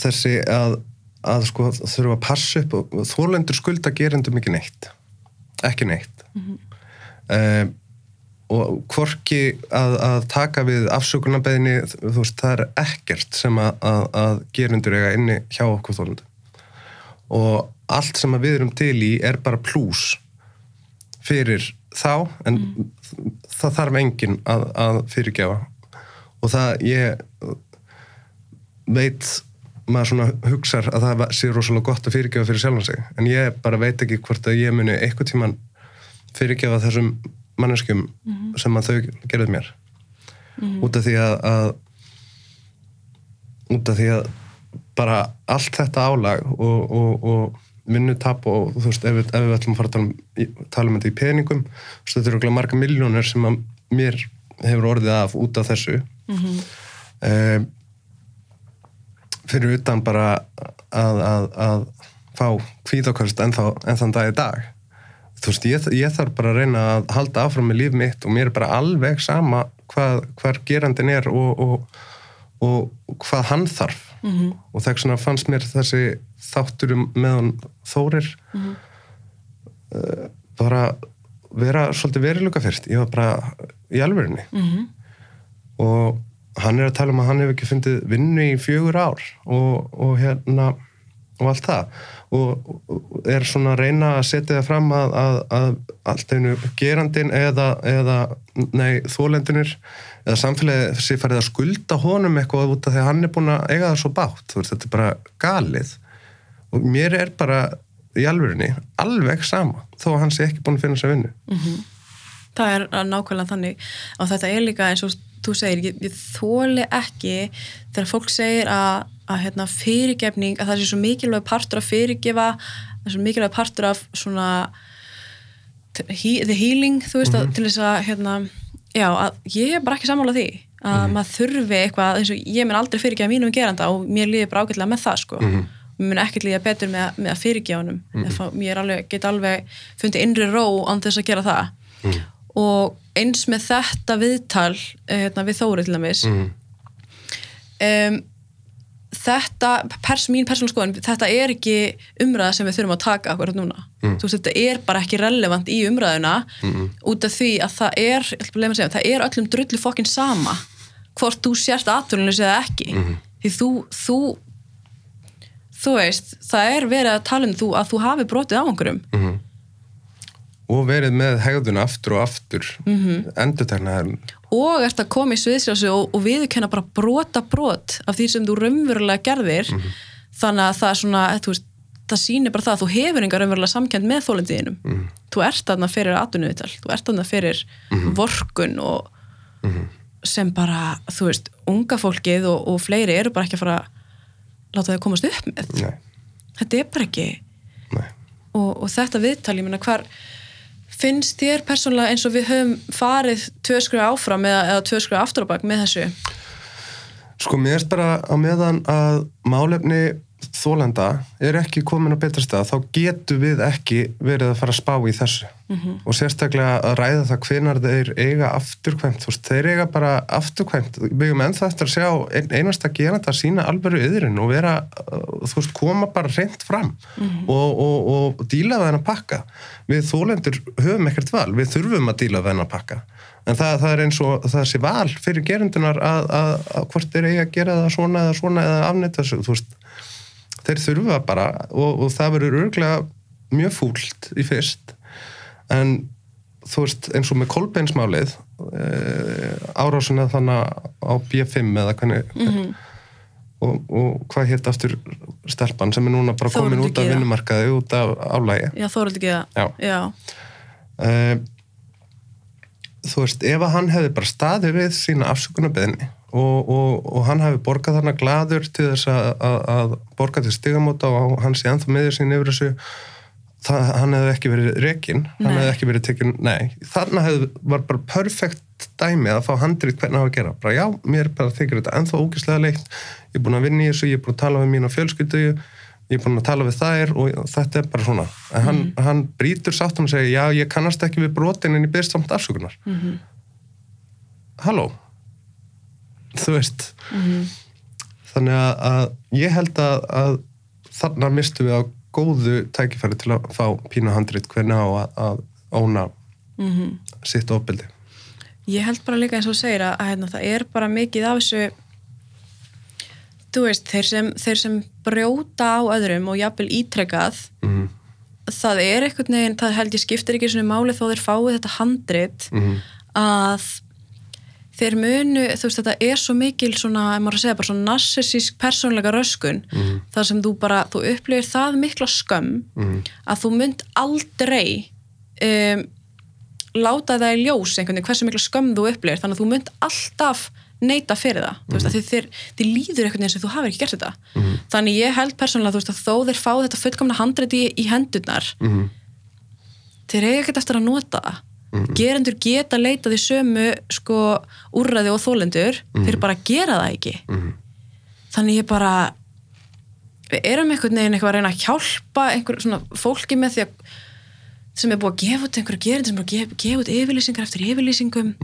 þessi að, að sko þurfa að passa upp þólendur skulda gerendum ekki neitt. Ekki neitt. Mm og hvorki að, að taka við veist, það er ekkert sem að, að, gerendur eiga inni hjá okkur þólendu og allt sem við erum til í er bara plús fyrir þá en það þarf enginn að, að fyrirgefa. Og það ég veit maður svona hugsar að það sé rosalega gott að fyrirgefa fyrir sjálfan sig. En ég bara veit ekki hvort að ég muni eitthvað tíman fyrirgefa þessum manneskjum sem að þau gerðið mér. Út af því að, að út af því að bara allt þetta álag og, og, og vinnutap og þú veist, ef við, ef við ætlum að fara að tala um, tala um þetta í peningum þetta eru örugglega marga miljónir sem að mér hefur orðið af út af þessu. Mm fyrir utan bara að, að, að fá kvíðokkast en, þann dag í dag. Þú veist, ég, ég þarf bara að reyna að halda áfram með líf mitt og mér er bara alveg sama hvað, hvar gerandin er og, og, og hvað hann þarf. -hmm. og þess vegna fannst mér þessi þáttur um meðan Þórir mm bara vera svolítið veriluga fyrst ég var bara í alvörinni -hmm. og hann er að tala um að hann hefur ekki fundið vinnu í fjögur ár og, og hérna og allt það. Og, og er svona að reyna að setja það fram að, að, að allt einu gerandin eða, eða nei, þólendunir eða samfélagið sé farið að skulda honum eitthvað út af því að hann er búin að eiga það svo bátt, veist, þetta er bara galið. Og mér er bara í alvörinni alveg sama þó að hann sé ekki búin að finna sér vinnu. Mhm. það er nákvæmlega þannig. Og þetta er líka eins og þú segir ég, ég þóli ekki þegar fólk segir að, að hérna, fyrirgefning að það sé svo mikilvæg partur að fyrirgefa það er svo mikilvæg partur af svona he, the healing þú veist að til þess að hérna, já, að ég er bara ekki sammála því að maður þurfi eitthvað eins og ég mun aldrei fyrirgefa mínum geranda og mér líður bara ágætlega með það sko. Mér mun ekkert líða betur með, með að fyrirgefa honum. Mm ég er alveg, get alveg fundið innri ró án þess að gera það og eins með þetta viðtal eh, hérna, við Þóri til dæmis um, þetta pers, mín persónulega skoðun, þetta er ekki umræða sem við þurfum að taka akkurat núna. Þú veist, þetta er bara ekki relevant í umræðuna út af því að það er segja, það er öllum drullu fokkin sama hvort þú sérst aðtölunus eða ekki. Því þú, þú þú veist, það er verið að tala um þú að þú hafi brotið á einhverjum og verið með hegðun aftur og aftur mm -hmm. endurtegna og ert að koma í sviðsjásu og, og viðurkenna bara brota brot af því sem þú raunverulega gerðir þannig að það er svona, veist það sýnir bara það að þú hefur engar raunverulega samkend með þólendiðinum. Mm. Þú ert þarna fyrir atvinnuvital, þú ert þarna fyrir vorkun og sem bara, þú veist, unga fólkið og, og fleiri eru bara ekki að fara að láta þau komast upp með. Nei, Þetta er bara ekki og, og þetta viðtal, ég meina hvar finnst þér persónulega eins og við höfum farið tvö skruða áfram eða, eða tvö skruða aftur á bak með þessu? Sko mér erst bara á meðan að málefni þólenda er ekki komin á betra stað, þá getur við ekki verið að fara að spá í þessu. Og sérstaklega að ræða það hvenar þeir eiga afturkvæmt, þú veist, þeir eiga bara afturkvæmt, við erum ennþá eftir að sjá ein, einasta geranda að sína alvöru yðurinn og vera, uh, þú veist, koma bara reynd fram og, og, og díla við hennar pakka. Við þólendur höfum ekkert val, við þurfum að díla við hennar pakka. En það, það er eins og það sé val fyrir gerendunar að, að, að hvort þeir eiga að gera það svona eða svona eða afnita þessu, þú veist þeir þurfa bara og, og það verður örglega mjög fúlt í fyrst en þú veist eins og með kolbeinsmálið e, árásuna þannig á B5 eða hvernig og, og hvað hétt aftur stelpan sem er núna bara komin Þórhildur út af vinnumarkaði út af álægi Já, Þórald ekki það Já. Já. uh, þú veist, ef að hann hefði bara staðið við sína afsökunarbeðni og, og, og hann hefði borgað þarna gladur til þess að, að, að borga til stigamóta og hann sé ennþá meður sín yfir þessu. Það, hann hefði ekki verið rekin hann hefði ekki verið tekin, nei. Þarna hefði, var bara perfekt dæmi að fá handrið hvernig á að gera, bara já, mér bara þykir þetta ennþá ógislega leitt. Ég er búin að vinna í þessu, ég er búin að tala við mína fjölskyldu ég er búin að tala við þær og þetta er bara svona. En hann, hann brýtur sáttum og segir já, ég kannast ekki við brotin en ég byrst samt afsökunar. Halló þú veist þannig að, að ég held að, að þarna mistu við á góðu tækifæri til að fá pínu handrit hvernig á að, að óna sitt ofbeldi Ég held bara líka eins og segir að, hérna, það er bara mikið af þessu þú veist, þeir sem, þeir sem brjóta á öðrum og jafnvel ítrekað mm. það er einhvern veginn, það held ég skiptir ekki svona máli þó þeir fáið þetta handrit Mm. að þeir munu, þú veist, þetta er svo mikil svona, ef maður að segja, bara svona narsisísk persónleika röskun, þar sem þú bara, þú upplifir það mikla skömm Mm. að þú mynd aldrei um, láta það í ljós einhvern veginn hversu mikla skömm þú upplifir, þannig að þú mynd alltaf neita fyrir það, þú veist, að þið, þið, líður einhvern veginn sem þú hafir ekki gert þetta. Þannig ég held persónulega, þú veist, að þó þeir fá þetta fullkomna handrit í, í hendurnar Mm. þeir eiga ekkert eftir að nota það gerendur geta leitað í sömu sko úrræði og þólendur þeir bara gera það ekki. Mhm. þannig ég bara við erum einhvern veginn eitthvað að reyna að hjálpa einhver svona fólki með því að sem er búið að gefa út einhverja gerendur sem er búið að gefa, gefa út yfirlýsingar eftir yfirlýsingum.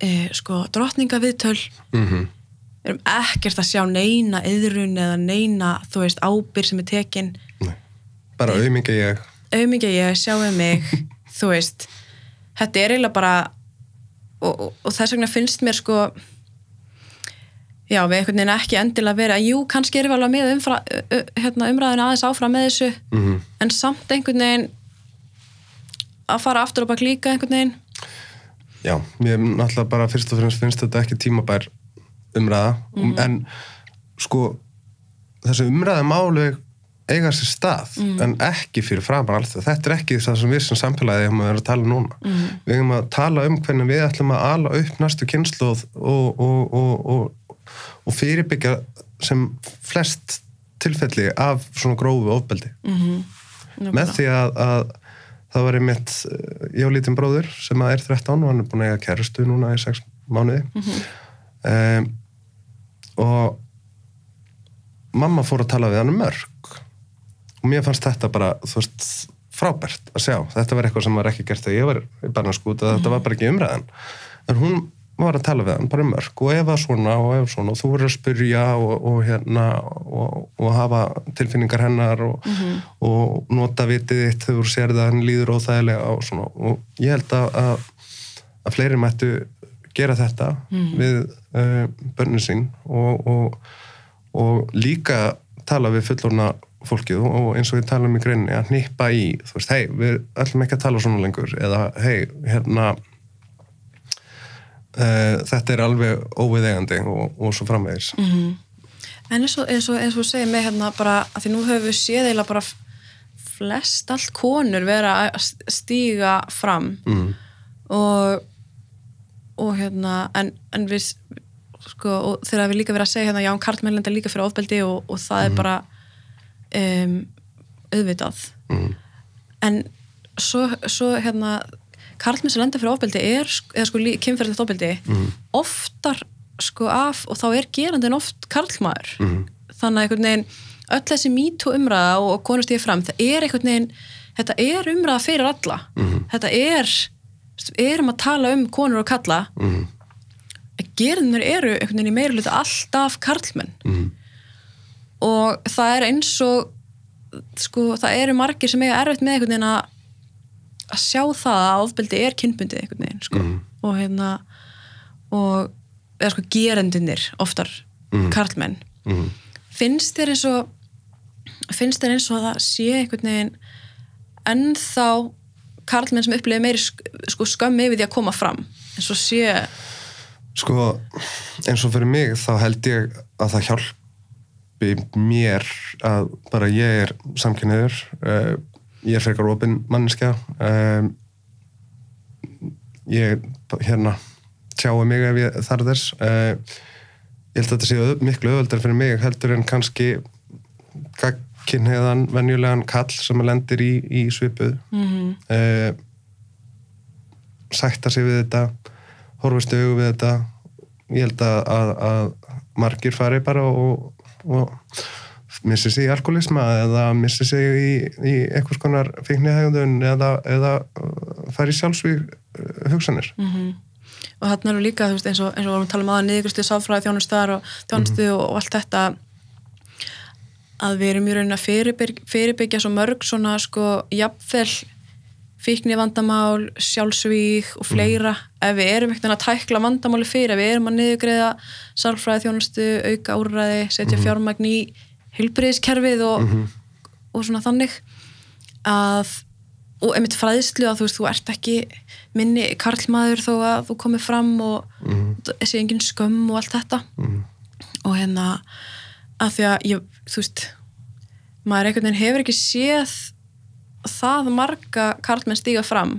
Eh, sko drottningaviðtöl. Mm við erum ekkert að sjá neina yðrun eða neina, þú veist, ábyr sem er tekin. Bara auðmingi ég. Auðmikið ég, sjáu mig <laughs> þú veist, þetta er eiginlega bara og, og, og þess vegna finnst mér sko já, við einhvern veginn ekki endilega verið að jú, kannski erum við alveg með umfra, hérna, umræðinu aðeins áfram með þessu Mhm. en samt einhvern veginn að fara aftur og bak líka einhvern veginn. Já, mér náttúrulega bara fyrst og fremst finnst þetta ekki tímabær umræða. En sko þessu umræða málu eiga sér stað en ekki fyrir framar allt þetta er ekki það sem við sem samfélagi hefum að vera að tala núna. Við hefum að tala um hvernig við ætlum að ala upp næstu kynnslóð og, og, og, og, og fyrirbyggja sem flest tilfelli af svona grófu ofbeldi. Með því að, að það var einmitt eh, ég á lítinn bróður sem er 13 og hann er búin að eiga kærustu núna í 6 mánuði. Um, og mamma fór að tala við hann um mörg og mér fannst þetta bara þú veist, frábært að sjá. Þetta var eitthvað sem var ekki gert þegar ég var í barnaskút og þetta var bara ekki umræðan. En hún var að tala við hann bara um mörg og ef að svona og ef svona og þú verður að spyrja og, og hérna og, og hafa tilfinningar hennar og, og nota vitið þitt þegar þú sér það hann líður óþægilega og svona. Og ég held að, að, að fleiri mættu gera þetta við uh, börnin sín og, og, og líka tala við fullorna fólkið og eins og við talum í greinni að hnippa í, þú veist, hei, við ætlum ekki að tala svona lengur eða hei, hérna uh, þetta er alveg óviðegandi og, og svo framvegis. En eins og, eins og, þú segir mig hérna bara, að því nú höfum við séð eiginlega bara flest allt konur vera að stíga fram. Mm. og og hérna, en, en við sko, og þegar við líka verið að segja hérna, já, Karlmenn lenda líka fyrir ofbeldi og, og það er bara um, auðvitað Mm. en svo, svo hérna Karlmenn sem lenda fyrir ofbeldi er, eða sko kynferðilegt ofbeldi Mm. oftar sko af og þá er gerandin oft karlmaður Mm. þannig að einhvern veginn öll þessi mýtu umræða og, og konust ég fram, það er einhvern veginn þetta er umræða fyrir alla Mhm. þetta er, erum að tala um konur og kalla Mm. gerðinur eru einhvern veginn í meira hluta alltaf karlmenn Mm. Og það er eins og sko, það eru margir sem eiga erfitt með einhvern veginn að að sjá það að ofbeldi er kynbundið einhvern veginn sko. Mhm. og hérna og eða sko gerendinir oftar Mhm. karlmenn Mm. finnst þér eins og finnst þér eins og að það sé einhvern veginn ennþá karlmenn sem upplifið meiri sk sko, skömm yfir því að koma fram eins og sé Sko, eins og fyrir mig þá held ég að það hjálpi mér að bara ég er samkynniður, uh, ég er frekar opinn manneskja, um, ég hérna tjáu mig ef ég þarf þess. Uh, ég held að þetta sé öð, miklu öðvöldar fyrir mig heldur en kannski kynniðan venjulegan kall sem lendir í, í svipuð. mm -hmm. uh, sætta sig við þetta horfast augu við þetta ég held að, að, að margir fari bara og, og missi sig í alkoholisma eða missi sig í, í einhvers konar fíknihægundun eða, eða uh, fari í sjálfsvík uh, hugsanir. Og þarna eru líka veist, eins og, eins og vorum að tala um aðan niðurgrustu sáfræði þjónustar og þjónustu og, og allt þetta að við erum í raunin að fyrirbyggja, svo mörg svona sko jafnvel fíkni vandamál, sjálfsvík og fleira, ef við erum ekkert að tækla vandamáli fyrir, ef við erum að niðurgreiða sálfræði þjónustu, auka úrræði setja fjármagn í heilbriðiskerfið og, og svona þannig að og einmitt fræðslu að þú veist, þú ert ekki minni karlmaður þó að þú komið fram og þessi engin skömm og allt þetta. Mhm. og hérna að því að ég, þú veist maður einhvern veginn hefur ekki séð það marga karlmenn stíga fram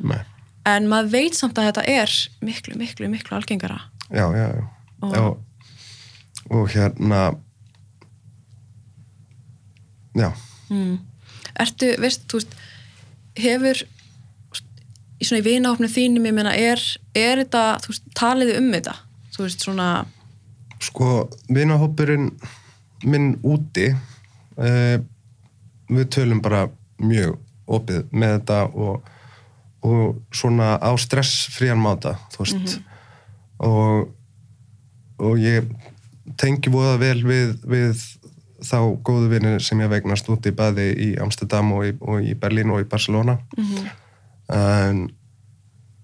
Nei. en maður veit samt að þetta er miklu, miklu, miklu algengara já, já, já. Og- Og, og hérna já mm. Ertu, veist, þú veist hefur í svona í vinahopnum þínum, ég meina er, er þetta, þú veist, taliði um þetta þú veist, svona Sko, vinahópurinn minn úti uh, við tölum bara mjög opið með þetta og, og svona á stressfrían máta þú veist. Og, og ég tengi voða vel við, við þá góðu vinni sem ég vegnast úti bæði í Amsterdam og í, og í Berlín og í Barcelona. En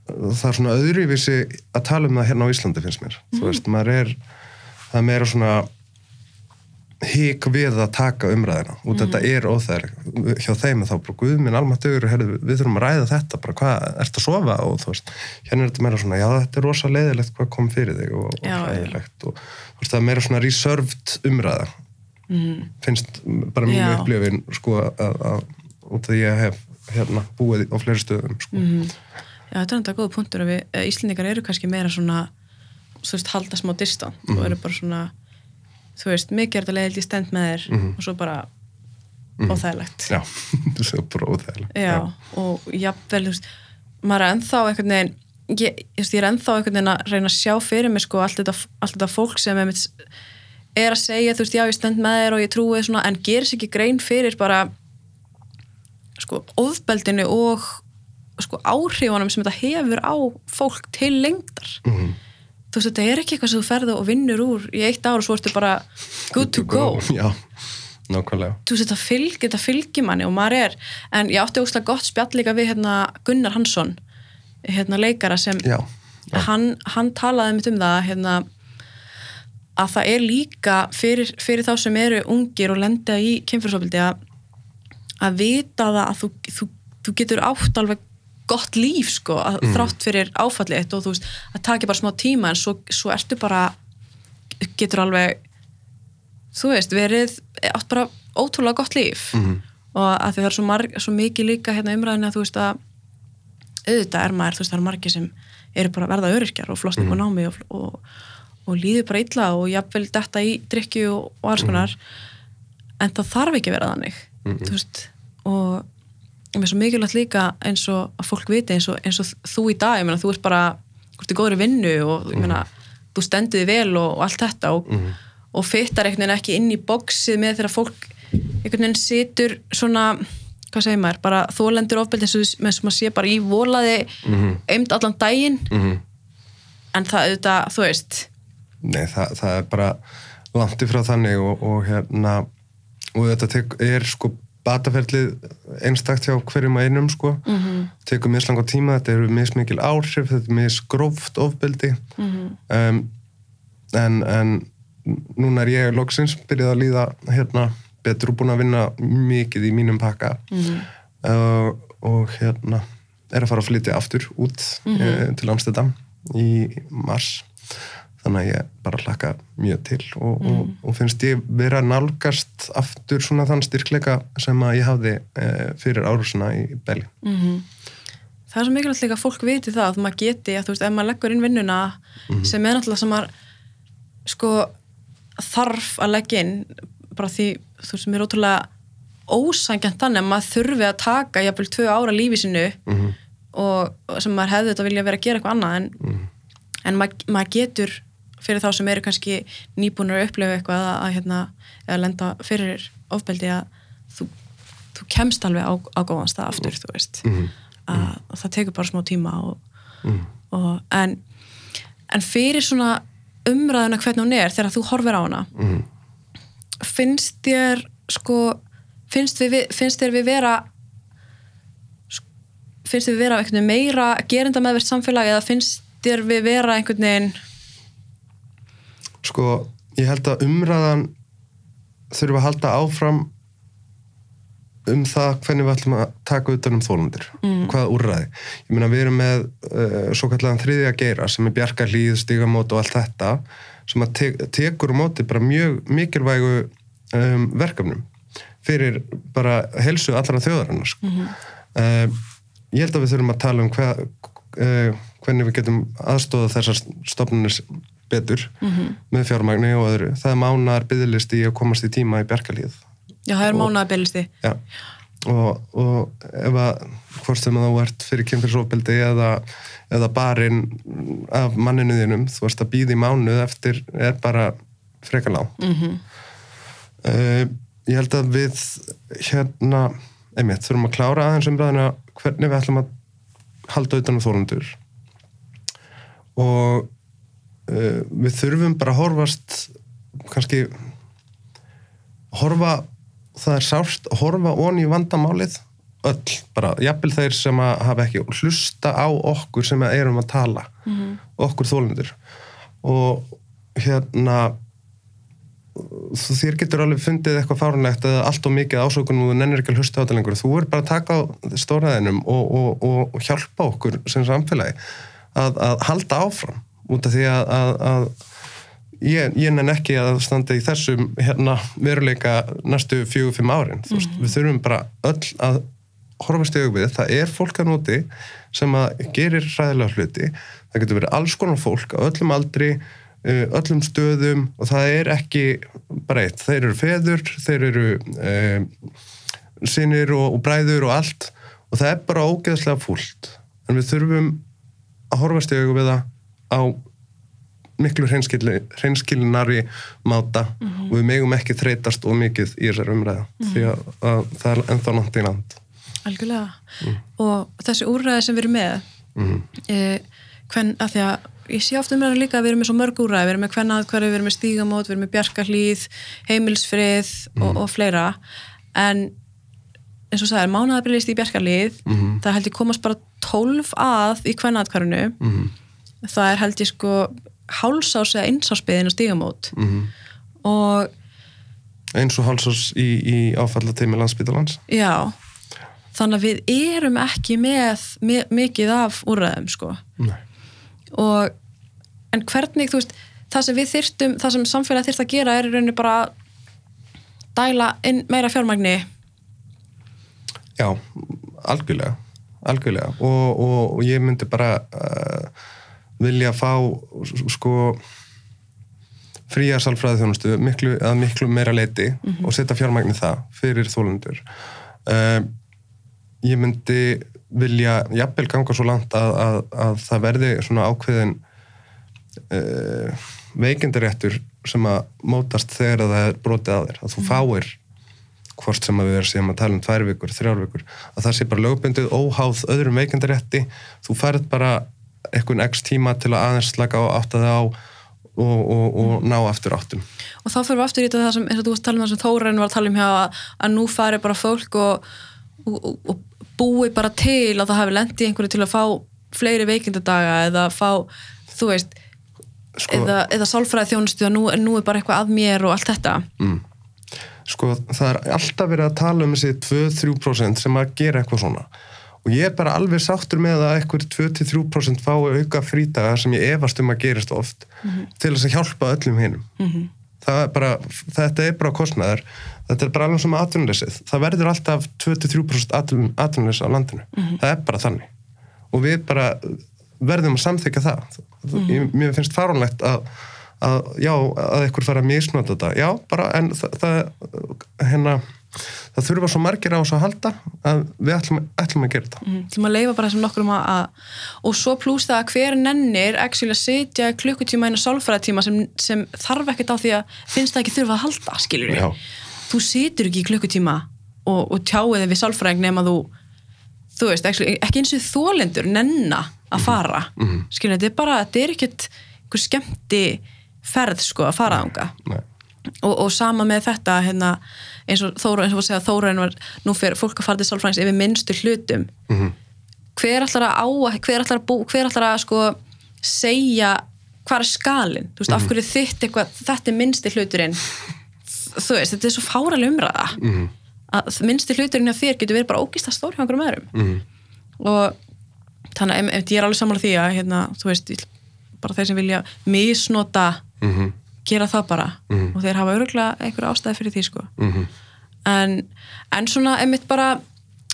það er svona öðruvísi að tala um það hérna á Íslandi finnst mér. Þú veist, maður er það er meira svona hík við að taka umræðina og þetta er óþægilegt hjá þeim þá bara guðminn almáttugur við þurfum að ræða þetta, bara hvað, ert að sofa og þú veist, hérna er þetta meira svona já þetta er rosa leiðilegt hvað kom fyrir þig og, og hræðilegt og þú veist það er meira svona reserved umræða mm. finnst bara mínu Já. upplifin sko að, að út af því að ég hef hérna búið á fleiri stöðum sko. Mhm. Já, þetta er enda góða punktur að við, eh, Íslendingar eru kannski meira svona þú veist, halda smá distant Mhm. og eru bara svona þú veist, mikið er þetta leiðild í stend með þér Mhm. og svo bara óþægilegt já, <laughs> er bara óþægilegt Já, og jafnvel, þú veist, maður er ennþá einhvern veginn, ég, ég, er ennþá einhvern veginn að reyna að sjá fyrir mig sko allt þetta, allt þetta fólk sem einmitt er að segja, þú veist, já, ég stend með þér og ég trúi svona, en gerir sér ekki grein fyrir bara sko, ofbeldinu og sko áhrifunum sem þetta hefur á fólk til lengdar Mhm. Þú veist, þetta er ekki eitthvað sem þú ferð og vinnur úr í eitt ár og svo ertu bara good to go. <laughs> Já, nákvæmlega. Þú veist, þetta fylgir, þetta fylgir manni og maður er, en ég átti óslega gott spjall líka við hérna Gunnar Hansson hérna leikara sem já, hann, hann talaði mitt um það hérna að það er líka fyrir, fyrir þá sem eru ungir og lenda í kynfyrsofbildi að, að vita það að þú, þú, þú getur átt alveg gott líf sko, að þrátt fyrir áfallið eitt og þú veist, að taka bara smá tíma en svo, svo ertu bara getur alveg þú veist, verið, átt bara ótrúlega gott líf. Mhm. og að því það er svo, marg, svo mikið líka hérna umræðinu að þú veist að auðvitað er maður, þú veist, það eru margir sem eru bara verða öryrkjar og flosna upp á námi og, og, og líður bara illa og jafnvel detta í drikju og, og alls konar. En það þarf ekki að vera þannig þú veist, og mér er svo mikilvægt líka eins og að fólk viti eins og, eins og þú í dag, ég meina, þú ert bara þú ert í góðri vinnu og ég meina þú stendur þig vel og, og allt þetta og, og fyttar einhvern veginn ekki inn í bóksið með þegar fólk einhvern veginn situr svona hvað segir maður, bara þólendur ofbeldi eins og með sem maður sé bara í volaði mm -hmm. allan daginn Mhm. en það auðvitað, þú veist Nei, það, það er bara langt ifrá þannig og, og hérna og þetta er sko bataferlið einstakt hjá hverjum að einum sko mm -hmm. tekur mislanga tíma, þetta eru mismikil áhrif þetta er misgróft ofbeldi Mhm. um, en, en núna er ég loksins byrjað að líða hérna betur og búin að vinna mikið í mínum pakka Mhm. uh, og hérna er að fara að flytja aftur út mm til Amsterdam í mars þannig að ég bara hlakka mjög til og, og, og finnst ég vera að nálgast aftur svona þann styrkleika sem að ég hafði uh, fyrir árusuna í Belli það er svo mikilvægt líka að fólk viti það að maður geti, að þú veist, ef maður leggur inn vinnuna sem er náttúrulega sem maður sko þarf að leggja inn bara því, þú veist, sem er ótrúlega ósangjant þannig að maður þurfi að taka jafnvel tvö ára lífi sinu Mhm. og og sem maður hefði þetta vilja vera að gera eitthvað annað en, en maður, maður getur fyrir þá sem eru kannski nýbúnur að upplifa eitthvað að, að hérna, eða lenda fyrir ofbeldi að þú, þú kemst alveg á, á góðan stað aftur, þú veist Mhm. að, að það tekur bara smá tíma og, og, en, en fyrir svona umræðuna hvernig hún er þegar þú horfir á hana Mhm. finnst þér sko finnst, við, finnst þér við vera finnst þér við vera meira gerinda meðvert samfélag eða finnst þér við vera einhvern veginn sko, ég held að umræðan þurfa að halda áfram um það hvernig við ætlum að taka utan um þólandir mm. hvaða úrræði. Ég meina við erum með uh, svo kallega þriðja geira sem er bjarga hlýð, stigamót og allt þetta sem að te tekur móti bara mjög mikilvægu um, verkefnum fyrir bara helsu allra þjóðarinnar sko. uh, ég held að við þurfum að tala um hva, uh, hvernig við getum aðstóða þessar stofnunir betur með fjármagni og öðru. Það er mánar byggðlisti að komast í tíma í bjargalíð. já, það er mánuða byrlisti Já. Og, og ef að hvort sem að þú ert fyrir kynfyrsofbeldi eða, eða barinn af manninu þínum, þú ert að býða í mánuð eftir er bara frekar lág. mm -hmm. Uh, ég held að við hérna, einmitt, þurfum að klára aðeins umræðina hvernig við ætlum að halda utan um þólundur og við þurfum bara að horfast kannski horfa það er sárt að horfa onni í vandamálið öll, bara, jafnvel þeir sem að hafa ekki hlusta á okkur sem að erum að tala okkur þólundur og hérna þér getur alveg fundið eitthvað fárunlegt eða allt og mikið ásökun og nennir ekki að hlusta á þetta lengur. Þú er bara að taka á stóraðinum og, og, og hjálpa okkur sem samfélagi að, að halda áfram út af því að, að, að ég, ég nenn ekki að standa í þessum hérna, veruleika næstu fjögur, fimm árin mm -hmm. við þurfum bara öll að horfast í augvið, það er fólk að nóti sem að gerir hræðilega hluti. Það getur verið alls konar fólk á öllum aldri, uh, öllum stöðum og það er ekki bara eitt, þeir eru feður þeir eru um, sinir og, og bræður og allt og það er bara ógeðslega fúlt. En við þurfum að horfast í augvið það á miklu hreinskilinari máta og við megum ekki þreytast og mikið í þessar umræða því að, að það er ennþá nátt í land Algjörlega. Og þessi úrræði sem við erum með, Mhm. eh, hvern, að því að ég sé ofta umræðinu líka að við erum með svo mörg úrræði, við erum með hvern aðkværi, við erum með stígamót, við erum með bjarkarhlýð, heimilsfrið og, og fleira. En eins og sagðir, mánaðabrillist í bjarkarhlýð, það held ég komast bara 12 að í hvern aðkværinu. Mhm. Það er held ég sko hálsás eða einsásbyðin og stígamót. Mhm. Og eins og hálsás í, í áfallateimi landsbytalans já, þannig að við erum ekki með, mikið af úrræðum sko. Nei. og en hvernig, þú veist, það sem við þyrftum það sem samfélag þyrft að gera er í rauninni bara dæla inn meira fjármagni Já, algjörlega algjörlega og, og, og ég myndi bara uh, vilja fá sko fría salfræði þjónustu miklu, að miklu meira leiti og setja fjármagni það fyrir þólendur uh, ég myndi vilja jafnvel ganga svo langt að, að, að það verði svona ákveðin uh, veikindaréttur sem að mótast þegar að það er brotið að þér. Að þú fáir hvort sem að við erum sem að tala um tvær vikur, þrjár vikur að það sé bara lögbundið óháð öðrum veikindarétti. Þú færð bara einhvern x tíma til að aðeins slaka á áttaði á og, og, og ná aftur áttum. Og þá fyrir við aftur í þetta sem, eins og þú varst að tala um það sem Þóren var að tala um hjá að, að nú fari bara fólk og, og, búi bara til að það hafi lendi einhverju til að fá fleiri veikindadaga eða fá, þú veist sko, eða, eða sálfræði þjónustu að nú, nú er bara eitthvað að mér og allt þetta. Mm, sko það er alltaf verið að tala um þessi 2-3% sem að gera eitthvað svona og ég er bara alveg sáttur með að eitthvað 2-3% fái auka frítaga sem ég efast um að gerist oft til þess að hjálpa öllum Mhm. það er bara, þetta er bara kostnaður. Þetta er bara alveg sem atvinnuleysið. Það verður alltaf 2-3% atvinnuleysi á landinu, það er bara þannig. Og við bara verðum að samþykja það. Ég, mér finnst farunlegt að, að já, að eitthvað fara að misnota þetta. Já, bara, en það, það hérna, það þurfa svo margir á þessu að halda að við ætlum, ætlum að gera þetta Mm, til maður leifa bara þessum nokkrum að, að og svo plús það að hver nennir að sitja í klukkutíma inn á sálfræðatíma sem, sem þarf ekkert á því að finnst það ekki þurfa að halda, skilur Já. þú situr ekki í klukkutíma og, og tjáið við sálfræðing nema þú þú veist, actually, ekki eins og þólendur nenna að fara mm -hmm. skilur, þetta er bara, þetta er ekkert skemmti ferð sko að fara ánga Nei. Og, og sama með þetta hérna, eins og Þóra, eins og að segja Þóra var, nú fyrir fólk að fara til sálfræðings yfir minnstu hlutum Mhm. hver ætlar að á hver ætlar að, bú, hver ætlar að sko segja hvað er skalin þú veist, af hverju þitt eitthvað þetta er minnsti hluturinn þú veist, þetta er svo fáraleg umræða Mhm. að minnsti hluturinn hjá þér getur verið bara ógist að stór hjá einhverjum öðrum Mhm. og þannig em- ég er alveg sammála því að hérna, þú veist, bara þeir sem vilja misnota Mhm. Gera það bara. Og þeir hafa öruglega einhverja ástæði fyrir því sko. Mhm. en, en svona einmitt bara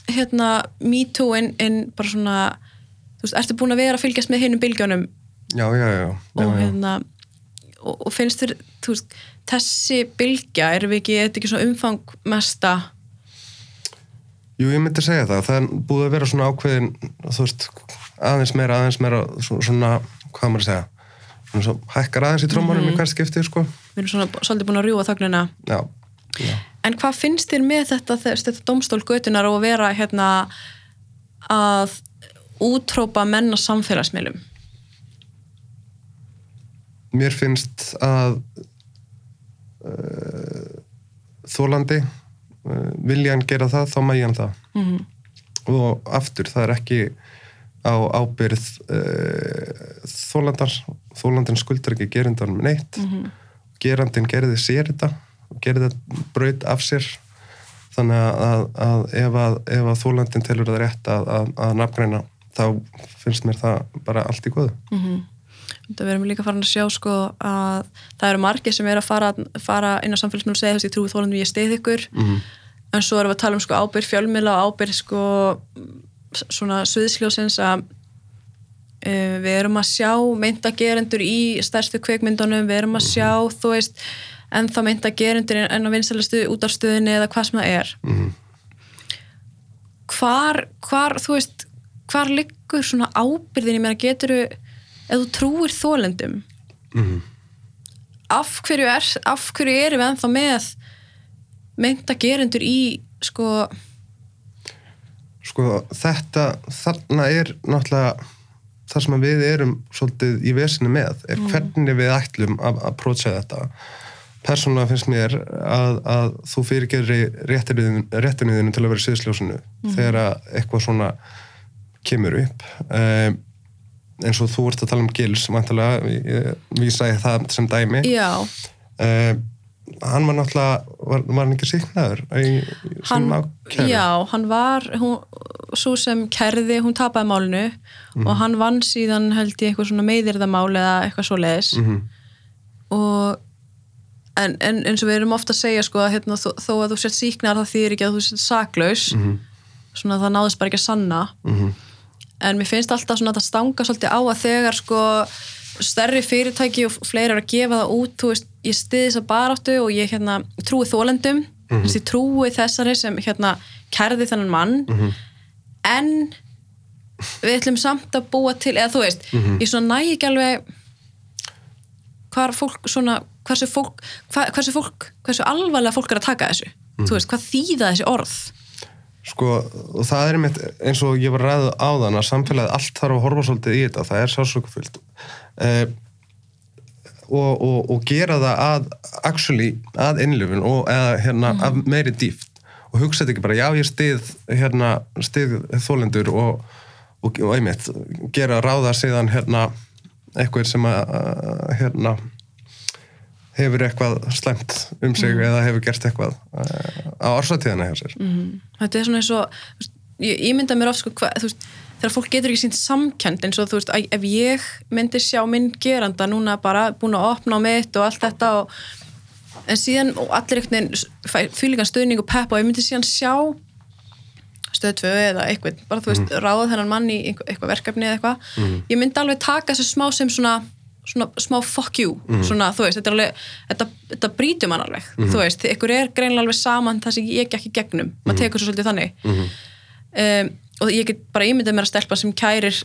hérna me too en, en bara svona þú veist, ertu búin að vera að fylgjast með hinnum bylgjónum já, já, já, já, og hérna og, og finnst þér, þú veist þessi bylgja, erum við ekki, þetta ekki svona umfangmesta? Jú, ég myndi segja það. Það er búið að vera svona ákveðin, þú veist, aðeins meira, aðeins meira, svo- svona, hvað maður að segja, svo hækkar aðeins í trómanum mm -hmm. í hvert skipti, sko. við erum svona svolítið búin að rjúa þögnina Já, já. en hvað finnst þér með þetta, þetta domstól götunar og að vera hérna að útrópa menn á samfélagsmiðlum Mér finnst að uh, þólandi uh, vilja hann gera það, þá mægi hann það. mm Og aftur, það er ekki á ábyrð uh, þólandar, þólandin skuldar ekki gerindan með neitt, gerandin gerði sér þetta og gerði þetta braut af sér. Þannig að, að, að ef að, ef að þólandin telur það rétt að, að, að nafngreina þá finnst mér það bara allt í góðu. Þetta verðum líka farin að sjá sko að það eru margir sem er að fara, fara inn á samfélagsmiðl og segja þú veist ég trúi þólandum ég stið ykkur. Mhm. en svo erum við að tala um sko ábyrð fjölmiðla og ábyrð sko svona sviðsljósins að við erum að sjá myndagerendur í stærstu kveikmyndunum, við erum að sjá þú veist, en þá myndagerendur en á vinsalastu útarstöðinni eða hvað sem það er Mhm. hvar, hvar þú veist, hvar liggur svona ábyrðin, ég meina getur ef þú trúir þólendum Mhm. af hverju er af hverju erum við ennþá með myndagerendur í sko sko þetta þarna er náttúrulega það sem við erum svolítið í vesinu með er hvernig við ætlum að að prótsa þetta. Persónulega finnst mér að, að þú fyrirgerir réttinuðinu til að vera síðsljósinu þegar að eitthvað svona kemur upp. Um, eins og þú ert að tala um Gils vantilega, ég vísa ég það sem dæmi. Um, hann var náttúrulega var, var hann ekki síknaður sem ákæru? já, hann var hún, svo sem kærði, hún tapaði málinu og hann vann síðan held ég eitthvað svona meðirðamál eða eitthvað svo leiðis Mhm. og en, en eins og við erum ofta að segja sko að hérna, þó, þó að þú sért síknar það þýðir ekki að þú sért saklaus Mhm. svona það náðist bara ekki að sanna Mhm. en mér finnst alltaf svona að það stanga svolítið á að þegar sko stærri fyrirtæki og fleiri er að gefa það út þú veist, ég stiði þess að baráttu og ég hérna trúi þólendum mm ég trúi þessari sem hérna kærði þennan mann. En við ætlum samt að búa til eða þú veist, ég svona næ ekki alveg hvar fólk svona, hversu fólk hva, hversu fólk, hversu alvarlega fólk er að taka þessu. Þú veist, hvað þýða þessi orð Sko, og það er einmitt eins og ég var ræðið áðan að samfélagið allt þarf að horfa svolítið í þetta, það er sásökufyllt eh, og, og, og gera það að actually, að innlifun og eða hérna af meiri dýft og hugsa þetta ekki bara, já ég stið hérna, stið þólendur og, og, einmitt, gera ráða síðan hérna eitthvað sem að, hérna hefur eitthvað slæmt um sig eða hefur gert eitthvað uh, á orsatíðana hjá sér. Þetta er svona eins og veist, ég, ég mynda mér oft sko, þegar fólk getur ekki sínt samkend eins og þú veist, ef ég myndi sjá minn geranda núna bara búin að opna á mitt og allt þetta og, en síðan og allir einhvern veginn fylgjan stuðning og pepp og ég myndi síðan sjá stöð 2 eða eitthvað, bara þú veist, ráða þennan mann í eitthvað verkefni eða eitthvað ég myndi alveg taka þessu smá sem svona svona smá fuck you svona, þú veist, þetta, er alveg, þetta, þetta brýtum hann alveg þú veist, þið- ykkur er greinlega alveg saman það sem ég ekki gegnum, maður tekur svo svolítið þannig. Um, og ég get bara ímyndað mér að stelpa sem kærir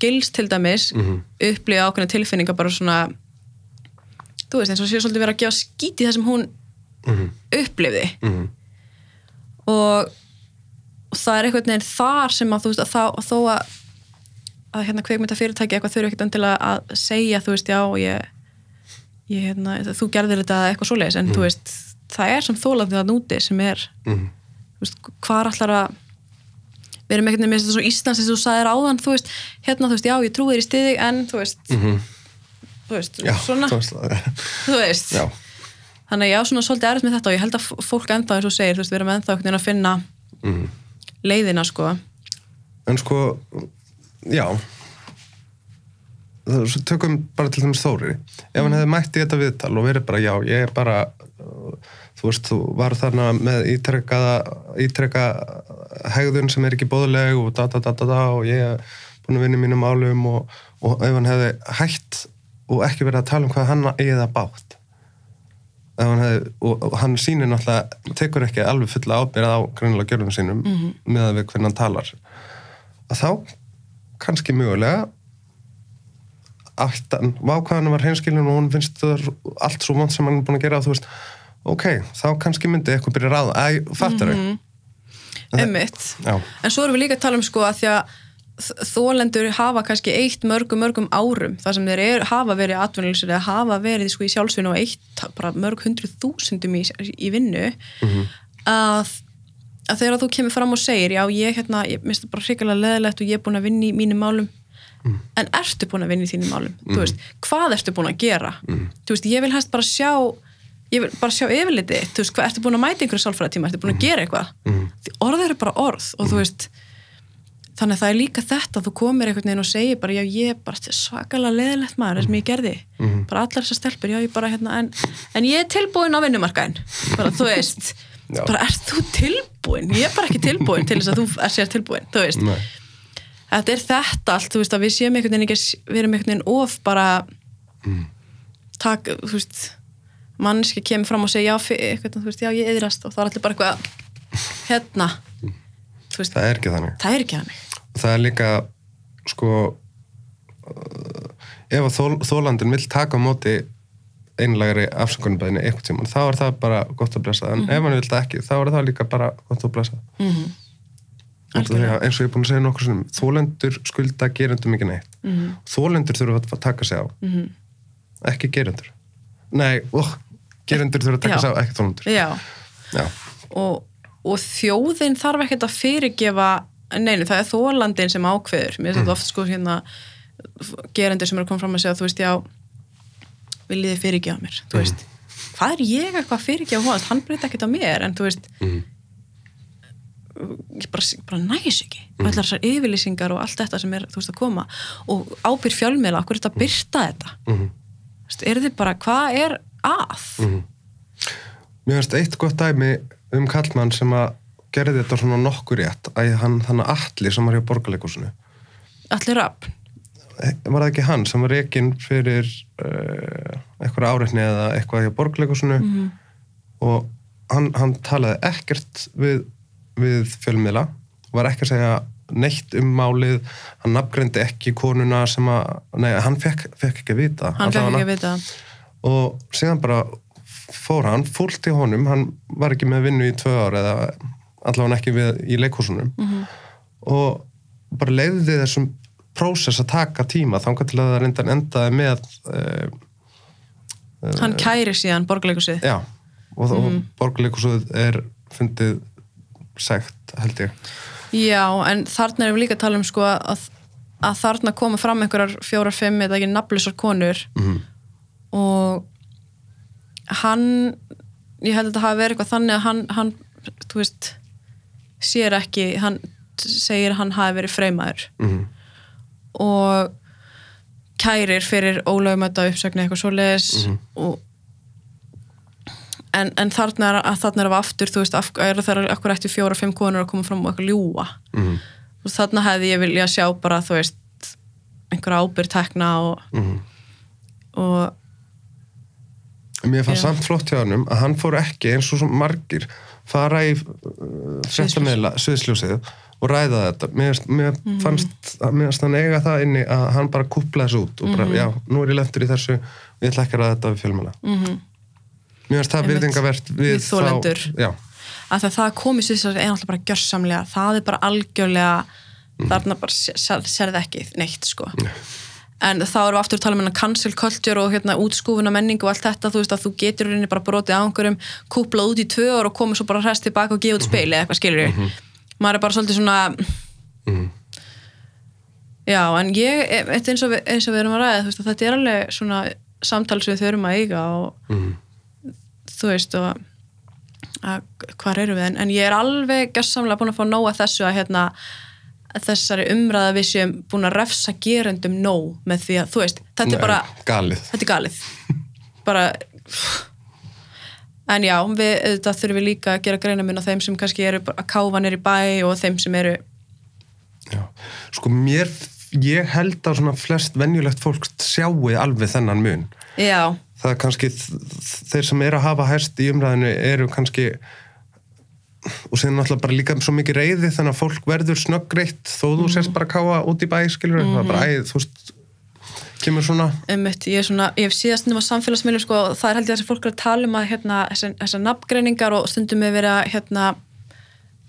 gils til dæmis, upplifa ákveðna tilfinninga bara svona þú veist, eins og sé svolítið verið að gefa skít í það sem hún upplifði. Mhm. og, og það er einhvern veginn þar sem að þú veist að, þá, að að að hérna kveikmynda fyrirtæki eitthvað þurfi ekkert endilega að segja þú veist já ég, ég hérna, þú gerðir þetta eitthvað svoleiðis en þú veist það er sem þólandi það núti sem er Mhm. þú veist hvað allar að við erum veginn með þetta svo Íslands eins og þú sagðir áðan þú veist hérna þú veist já ég trúi þér í stiði en þú veist þú veist. Já, svona þú veist Já, þannig að ég á svona svolítið erfitt með þetta og ég held að fólk ennþá eins og segir þú veist við erum ennþá veginn að finna Mhm. leiðina sko en sko, já, tökum bara til dæmis Þóri. Ef hann hefði mætt í þetta viðtal og verið bara, já, ég er bara, uh, þú veist, þú var þarna með ítrekkaða, ítrekka hegðun sem er ekki bóðleg og da, da, da, da, da, og ég er búin að vinna í mínum álum og, og ef hann hefði hætt og ekki verið að tala um hvað hann það bátt. Ef hann hefði, og, og hann sýnir náttúrulega, tekur ekki alveg fulla ábyrð á greinilega gjörðum sínum mm með að við hvernig hann talar að þá kannski mögulega. Aftan, vákvæðan var hreinskilin og hún finnst það allt svo vant sem hann er búin að gera þú veist, ok, þá kannski myndi eitthvað byrja að ráða, æ, fattar þau? Einmitt. já, En svo erum við líka að tala um sko að því að þ- þolendur hafa kannski eitt mörgum mörgum árum. Þar sem þeir er, hafa verið atvinnuleysir eða hafa verið sko í sjálfsvinnu og eitt bara mörg hundruð þúsundum í, í vinnu. Að, að þegar þú kemur fram og segir já ég hérna, ég minnst það bara hrikalega leðilegt og ég er búin að vinna í mínum málum. En ertu búin að vinna í þínum málum? Þú veist, hvað ertu búin að gera? Þú veist, ég vil hægt bara sjá ég vil bara sjá yfirliti, þú veist, hvað ertu búin að mæta einhverju sálfræðatíma, ertu búin að gera eitthvað? Því orð eru bara orð og þú veist þannig að það er líka þetta þú komir einhvern veginn og segir bara já ég er bara svakalega leðilegt maður sem ég gerði, bara allar þessar stelpur já ég bara hérna, en, en ég er tilbúin á vinnumarkaðin, bara þú veist Já. bara ert þú tilbúin? Ég er bara ekki tilbúin til þess að þú er sér tilbúin þú veist, Nei. þetta er þetta allt, þú veist að við séum einhvern veginn ekki, við erum einhvern veginn of bara tak, þú veist mannski kemur fram og segja já, eitthvað, þú veist, já ég eðrast og þá er allir bara eitthvað hérna. Þú veist, það er ekki þannig. það er ekki þannig. Það er líka sko uh, ef að þól, þólandin vill taka á móti einlegri afsökunarbæðinni eitthvað tíma, þá er það bara gott að blessa. En ef hann vill það ekki, þá er það líka bara gott að blessa. Mm Þegar, eins og ég er búin að segja nokkur svona þólendur skulda gerendum ekki neitt. Mhm. þólendur þurfa að taka sig á. Ekki gerendur. Nei, oh, gerendur þurfa að taka sig á ekki þólendur já, já, og, og þjóðin þarf ekkert að fyrirgefa neinu, það er þólandin sem ákveður. Mér finnst þetta oft sko hérna gerendur sem eru að koma fram að segja þú veist, já viljið þið fyrirgefa mér, þú veist hvað er ég eitthvað að fyrirgefa honast, hann breyta ekkert á mér en þú veist Mhm. ég bara, bara næs ekki. Allar þessar yfirlýsingar og allt þetta sem er þú veist að koma og ábyrð fjölmiðla, okkur er þetta að byrta þetta? Veist, er þið bara, hvað er að? Mér finnst eitt gott dæmi um kallmann sem að gerði þetta svona nokkur rétt að hann þannig allir sem var hjá borgarleikusinu allir rafn var það ekki hann sem var reikinn fyrir uh, eitthvað áreitni eða eitthvað hjá borgarleikusinu og hann, hann talaði ekkert við, við fjölmiðla var ekki að segja neitt um málið hann nafngreindi ekki konuna sem að nei, hann fekk, fekk ekki að vita hann fekk ekki að vita. Og síðan bara fór hann fúlt í honum, hann var ekki með vinnu í tvö ár eða allavega ekki við, í leikhúsunum. Mhm. og bara leiði þessum prósess að taka tíma þangað til að það reyndan endaði með uh, hann kæri síðan borgarleikusið já, og, mm. Mhm. og borgarleikhúsuð er fundið segt held ég já, en þarna erum við líka að tala um sko að, að þarna koma fram einhverjar fjórar, fimm eða ekki nafnlisar konur mm. og hann ég held að þetta hafi verið eitthvað þannig að hann, hann þú veist sér ekki, hann segir að hann hafi verið freymaður Mm. Og kærir fyrir ólögumæta uppsögni eitthvað svoleiðis og en, en þarna er þarna er að aftur, þú veist, af, er það akkur eftir fjóra, fimm konur að koma fram og eitthvað ljúa Mm. og þarna hefði ég vilja sjá bara, þú veist einhverja ábyrg tekna og, Mm. og Mér fannst samt flott hjá hannum að hann fór ekki eins og svo margir fara í uh, fréttameila sviðsljósið og ræða þetta. Mér, mér Mhm. fannst, mér fannst hann eiga það inni að hann bara kúpla þessu út og bara, Mhm. já, nú er ég lentur í þessu og ég ætla ekki að ræða þetta við fjölmjöla. mm Mér finnst það virðingavert við, Við. Já, að það, það komið sér er náttúrulega bara gjörsamlega það er bara algjörlega þarna bara sér, sérði ekki neitt sko en þá erum við aftur að tala um cancel culture og hérna útskúfuna menningu og allt þetta þú veist að þú getur bara brotið á einhverjum kúplað út í tvö og komið svo bara hrest tilbaka og gefa út speil eða eitthvað skilur maður er bara svolítið svona Mhm. já en ég eins og við, eins og við erum að ræða þú veist þetta er alveg svona samtals við þurfum að eiga og Mhm. þú veist og að, hvar eru við en, en ég er alveg gjössamlega búin að fá nóg að þessu að hérna þessari umræða við séum búin að refsa gerendum nóg með því að þú veist, þetta Nei, er bara galið. þetta er galið bara en já, við auðvitað þurfum við líka að gera greina mun á þeim sem kannski eru að káfa nýr í bæ og þeim sem eru Já. Sko mér, ég held að svona flest venjulegt fólk sjáu alveg þennan mun. já, það er kannski þeir sem eru að hafa hæst í umræðinu eru kannski og síðan náttúrulega bara líka svo mikið reyði þannig að fólk verður snöggreitt þó þú sést bara káa út í bæ skilur það er bara æð, þú veist kemur svona? Einmitt, ég, svona, ég hef síðast nefn á samfélagsmiðlum sko, það er held ég að þessi fólk er að tala um að hérna, þessar, nafngreiningar og stundum við verið að hérna,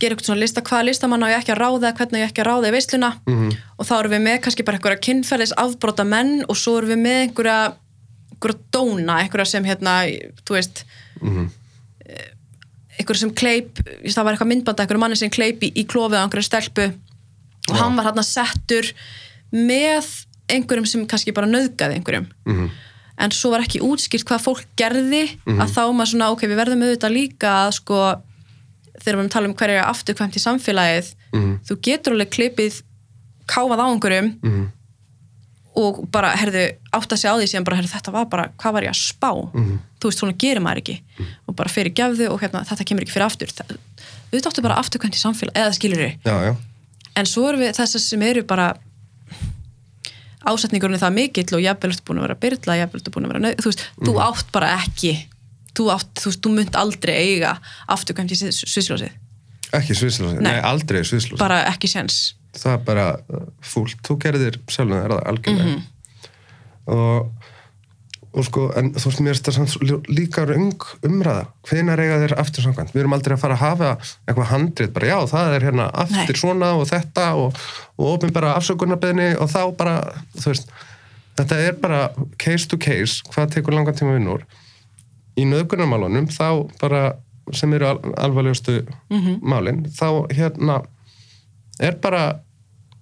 gera eitthvað svona lista hvaða listamann á ég ekki að ráða hvernig ég ekki að ráða í veisluna. -hmm. og þá erum við með kannski bara einhverja kynferðis afbrota menn og svo erum við með einhverja, einhverja dóna, einhverja sem hérna, þú veist mm einhverja sem kleip, það var eitthvað myndbanda einhverja manni sem kleip í, í klofið á einhverju stelpu. Og hann var hérna settur með einhverjum sem kannski bara nöðgaði einhverjum Mhm. en svo var ekki útskýrt hvað fólk gerði að þá maður svona, ok, við verðum auðvitað líka að sko þegar við erum að tala um hverja afturkvæmt í samfélagið Mhm. þú getur alveg klipið káfað á einhverjum Mhm. og bara, herðu, átt að segja á því síðan bara, herðu, þetta var bara, hvað var ég að spá Mhm. þú veist, svona gerir maður ekki og bara fyrir gefðu og hérna, þetta kemur ekki fyrir aftur Það- við áttu bara afturkvæmt í samfélag eða skilur við, já, já, en svo erum við þessar sem eru bara ásetningurinn er það mikill og jafnvel ertu búin að vera byrla, jafnvel ertu búin að vera nöð, þú veist, þú átt bara ekki þú átt, þú veist, þú munt aldrei eiga afturkvæmt í svislósið ekki sviðslósi, Nei. nei, aldrei sviðslósi bara ekki séns. Það er bara uh, fúlt, þú gerðir sjálfum þér það algjörlega? Mhm. og, og sko en þú veist mér er þetta líka röng umræða, hvenær eiga þér aftur samkvæmt, við erum aldrei að fara að hafa eitthvað handrið, bara já það er hérna aftur Nei. svona og þetta og, og opin bara afsökunarbeðni og þá bara þú veist, þetta er bara case to case, hvað tekur langan tíma vinnur í nöðgunarmálunum þá bara sem eru al alvarlegustu málin, þá hérna er bara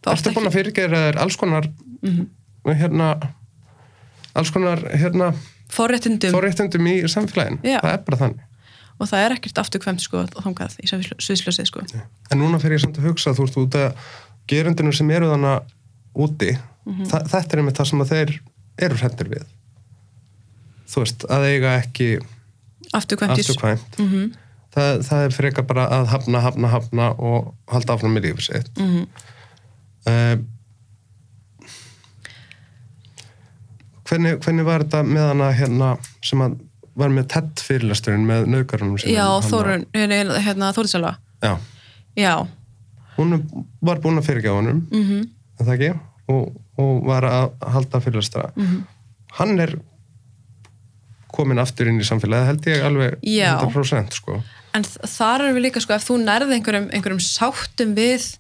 að fyrirgeira þér alls konar hérna alls konar hérna forréttindum. forréttundum í samfélagin Já. það er bara þannig. Og það er ekkert afturkvæmt sko þangað í svislósið sko. En núna fer ég samt að hugsa þú veist út að gerundinu sem eru þannig úti þa þetta er einmitt það sem að þeir eru hrettir við. Þú veist, að eiga ekki afturkvæmt afturkvæmt. Mhm. það, það er frekar bara að hafna, hafna, hafna og halda áfram með lífið sitt. Mm hvernig, hvernig var þetta með hana hérna sem að var með TED fyrirlasturinn með naukarunum já, Þórun, hérna, hérna Þóriðsálfa já, já, hún var búin að fyrirgefa honum mm. -hmm. það ekki og, og var að halda fyrirlastra Mhm. -hmm. hann er komin aftur inn í samfélagi held ég alveg Já. 100% sko en þar erum við líka sko ef þú nærði einhverjum, einhverjum sáttum við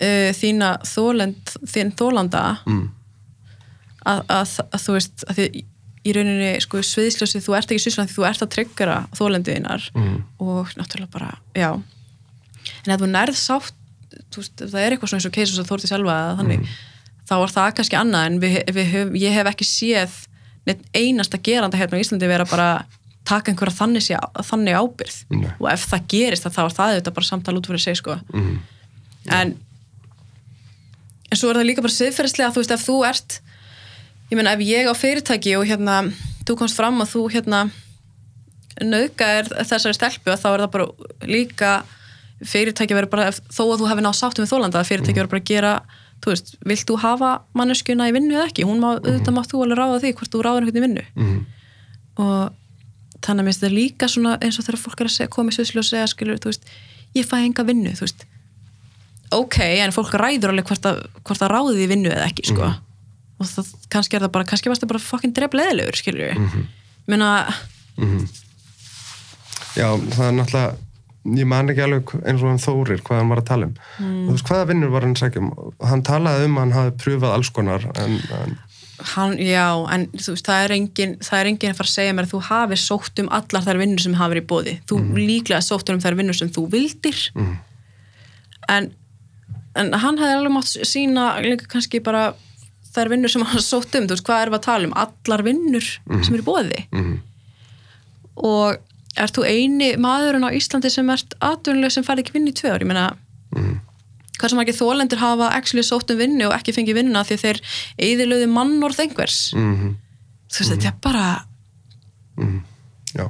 uh, þína þólend, þín þólanda mm. Að, að, að þú veist að því í rauninni sko sviðsljósið, þú ert ekki sviðsljósið þú ert að tryggjara þólendiðinar Mm. og náttúrulega bara, já en ef þú nærð sátt þú veist, það er eitthvað svona eins og keisus að þórti eða þannig, þá er það kannski annað en við, við höf, ég hef ekki séð neitt einasta geranda hérna á Íslandi vera bara taka einhverja þannig, þannig ábyrð Nei. og ef það gerist þá er það auðvitað bara samtal út fyrir sig sko Mm. en en svo er það líka bara siðferðislega þú veist ef þú ert ég meina ef ég á fyrirtæki og hérna þú komst fram að þú hérna nauðga er þessari stelpu þá er það bara líka fyrirtæki verður bara, þó að þú hefði náð sáttum við þólanda fyrirtæki verður bara að gera þú veist, vilt þú hafa manneskjuna í vinnu eða ekki, hún má, auðvitað mátt þú alveg ráða því hvort þú ráður einhvern í vinnu. Mm. og þannig að mér finnst þetta líka svona eins og þegar fólk er að segja, koma í sviðslu og segja skilur, þú veist, ég fæ enga vinnu þú veist, ok, en fólk ræður alveg hvort að, hvort að ráði því vinnu eða ekki, sko og það, kannski er það bara, kannski varst það bara fucking drefleðilegur, við. Mm -hmm. menna, Já, það er náttúrulega ég man ekki alveg eins og hann Þórir hvað hann var að tala um. Mm. veist, hvaða vinnur var hann að segja um? Hann talaði um að hann hafi pröfað alls konar en, en hann, já en þú veist, það er engin, það er engin að fara að segja mér að þú hafi sótt um allar þær vinnur sem hafa verið í bóði, þú líklega sótt um þær vinnur sem þú vildir. Mm. en, en hann hefði alveg mátt sína líka kannski bara þær vinnur sem hann <laughs> sótt um, þú veist, hvað erum við að tala um? Allar vinnur sem eru bóði mm, og ert þú eini maðurinn á Íslandi sem ert atvinnuleg sem færði ekki vinnu í tvö ár, ég meina mm, hvað sem ekki þólendur hafa actually sótt um vinnu og ekki fengið vinnuna því þeir eðilöðu mannorð einhvers? Mm, þú veist, þetta er bara mm, já.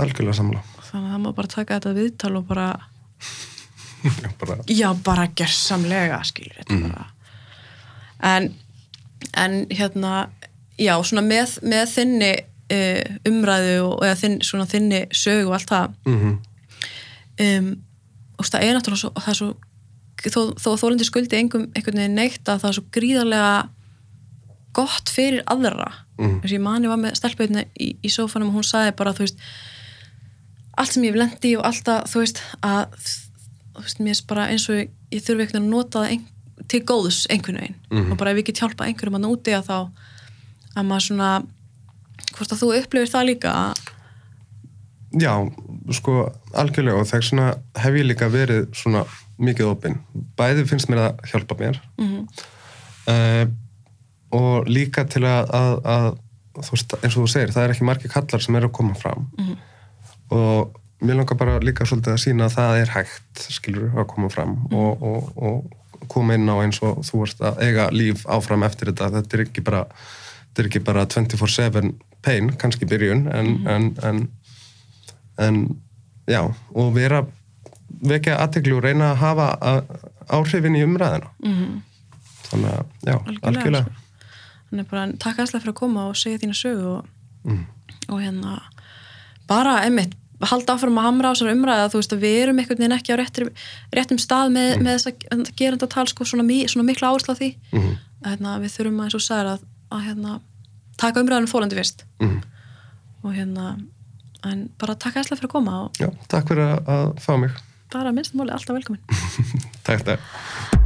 Algjörlega samla þannig að það má bara taka þetta viðtal og bara <laughs> já, bara, bara gersamlega skilur þetta bara en, en hérna já, svona með, með þinni uh, umræðu og eða þinn, svona þinni sög og allt það. Mm, um, og það er náttúrulega svo, það er svo þó, þó að þólindi skuldi engum einhvern veginn neitt að það er svo gríðarlega gott fyrir aðra. Mhm. þess að ég mani var með stelpauðinu í, í sófanum og hún sagði bara þú veist allt sem ég hef lendi og alltaf þú veist að þú veist, mér er bara eins og ég þurfi einhvern veginn að nota það til góðs einhvern veginn Mhm. og bara ef ég get hjálpa einhverjum að núti að þá að maður svona hvort að þú upplifir það líka já, sko algjörlega og þess vegna hef ég líka verið svona mikið opinn. Bæði finnst mér að hjálpa mér Mhm. uh, og líka til að, að, að þú veist, eins og þú segir, það er ekki margir kallar sem eru að koma fram Mhm. og mér langar bara líka svolítið að sína að það er hægt, skilur, að koma fram Mhm. og, og, og koma inn á eins og þú varst að eiga líf áfram eftir þetta, þetta er ekki bara er ekki bara 24-7 pain, kannski byrjun en, Mhm. en, en, en já, og vera vekja aðteglu og reyna að hafa áhrifin í umræðina Mhm. þannig að, já, Algjörlega, algjörlega, sko. Þannig bara takk aðslega fyrir að koma og segja þína sögu og, Mm. og hérna bara einmitt halda áfram að hamra á þessar umræða þú veist að við erum einhvern veginn ekki á réttir, réttum stað með, með þess að gerenda tal sko svona, mi, svona mikla áherslu á því. Að hérna, við þurfum að eins og sagði að, að hérna, taka umræðanum fólandi fyrst. Mhm. og hérna en bara takk aðslega fyrir að koma og já, takk fyrir að, fá mig. Bara minnst máli alltaf velkomin. <laughs> Takk, takk